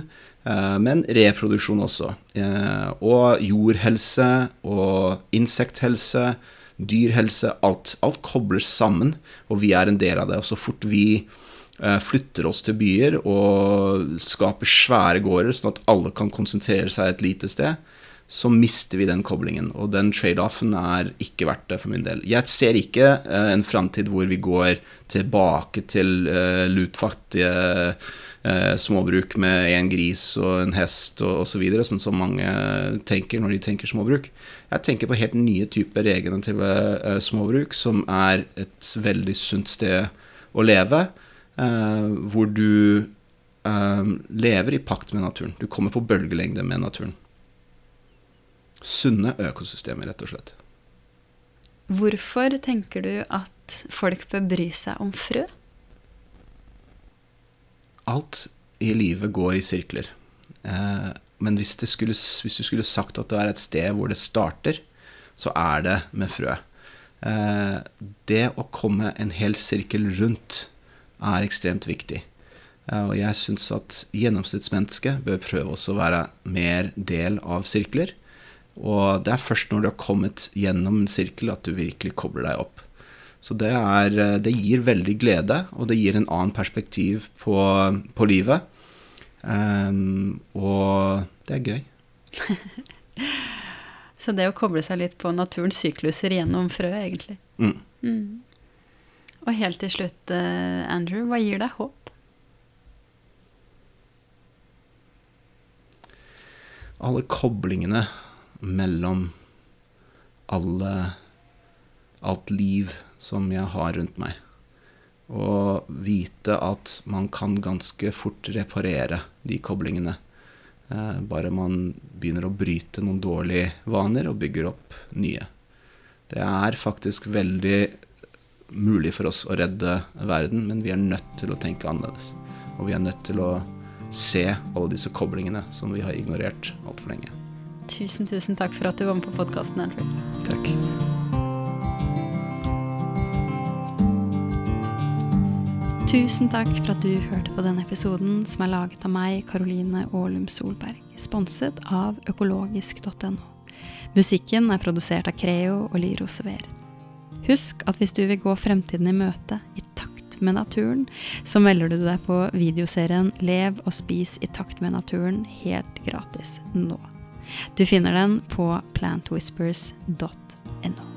Speaker 1: men reproduksjon også. Eh, og jordhelse og insekthelse, dyrhelse, alt. Alt kobles sammen, og vi er en del av det. Og så fort vi Eh, flytter oss til byer og skaper svære gårder, sånn at alle kan konsentrere seg et lite sted, så mister vi den koblingen. Og den trade-offen er ikke verdt det for min del. Jeg ser ikke en framtid hvor vi går tilbake til lutfattige småbruk med en gris og en hest og osv., så videre, sånn som mange tenker når de tenker småbruk. Jeg tenker på helt nye typer regenerative småbruk, som er et veldig sunt sted å leve eh, hvor du eh, lever i pakt med naturen. Du kommer på bølgelengde med naturen. Sunne økosystemer, rett og slett.
Speaker 2: Hvorfor tenker du at folk bør bry seg om frø?
Speaker 1: Alt i livet går i sirkler. Uh, men hvis, skulle, hvis, du skulle sagt at det er et sted hvor det starter, så er det med frø. det å komme en hel sirkel rundt er ekstremt viktig. Og jeg syns at gjennomsnittsmennesket bør prøve også å være mer del av sirkler. Og det er først når du har kommet gjennom en sirkel at du virkelig kobler deg opp. Så det, er, det gir veldig glede, og det gir en annen perspektiv på, på livet. Um, og det er gøy.
Speaker 2: Så det å koble seg litt på naturens sykluser gjennom frø, egentlig. Mm. Mm. Og helt til slutt, eh, Andrew, hva gir deg håp?
Speaker 1: Alle koblingene mellom alle alt liv som jeg har rundt meg. Og vite at man kan ganske fort reparere de koblingene. Eh, bare man begynner å bryte noen dårlige vaner og bygger opp nye. Det er faktisk veldig mulig for oss å redde verden, men vi er nødt til å tenke annerledes. Og vi er nødt til å se alle disse koblingene som vi har ignorert altfor lenge.
Speaker 2: Tusen, tusen takk for at du var med på podkasten, Andrew.
Speaker 1: Takk.
Speaker 2: Tusen takk for at du hørte på denne episoden som er laget av meg, Karoline Aalum Solberg, sponset av økologisk.no. Musikken er produsert av Creo og Liro Sever. Husk at hvis du vil gå fremtiden i møte i takt med naturen, så melder du deg på videoserien Lev og spis i takt med naturen helt gratis nå. Du finner den på plantwhispers.no.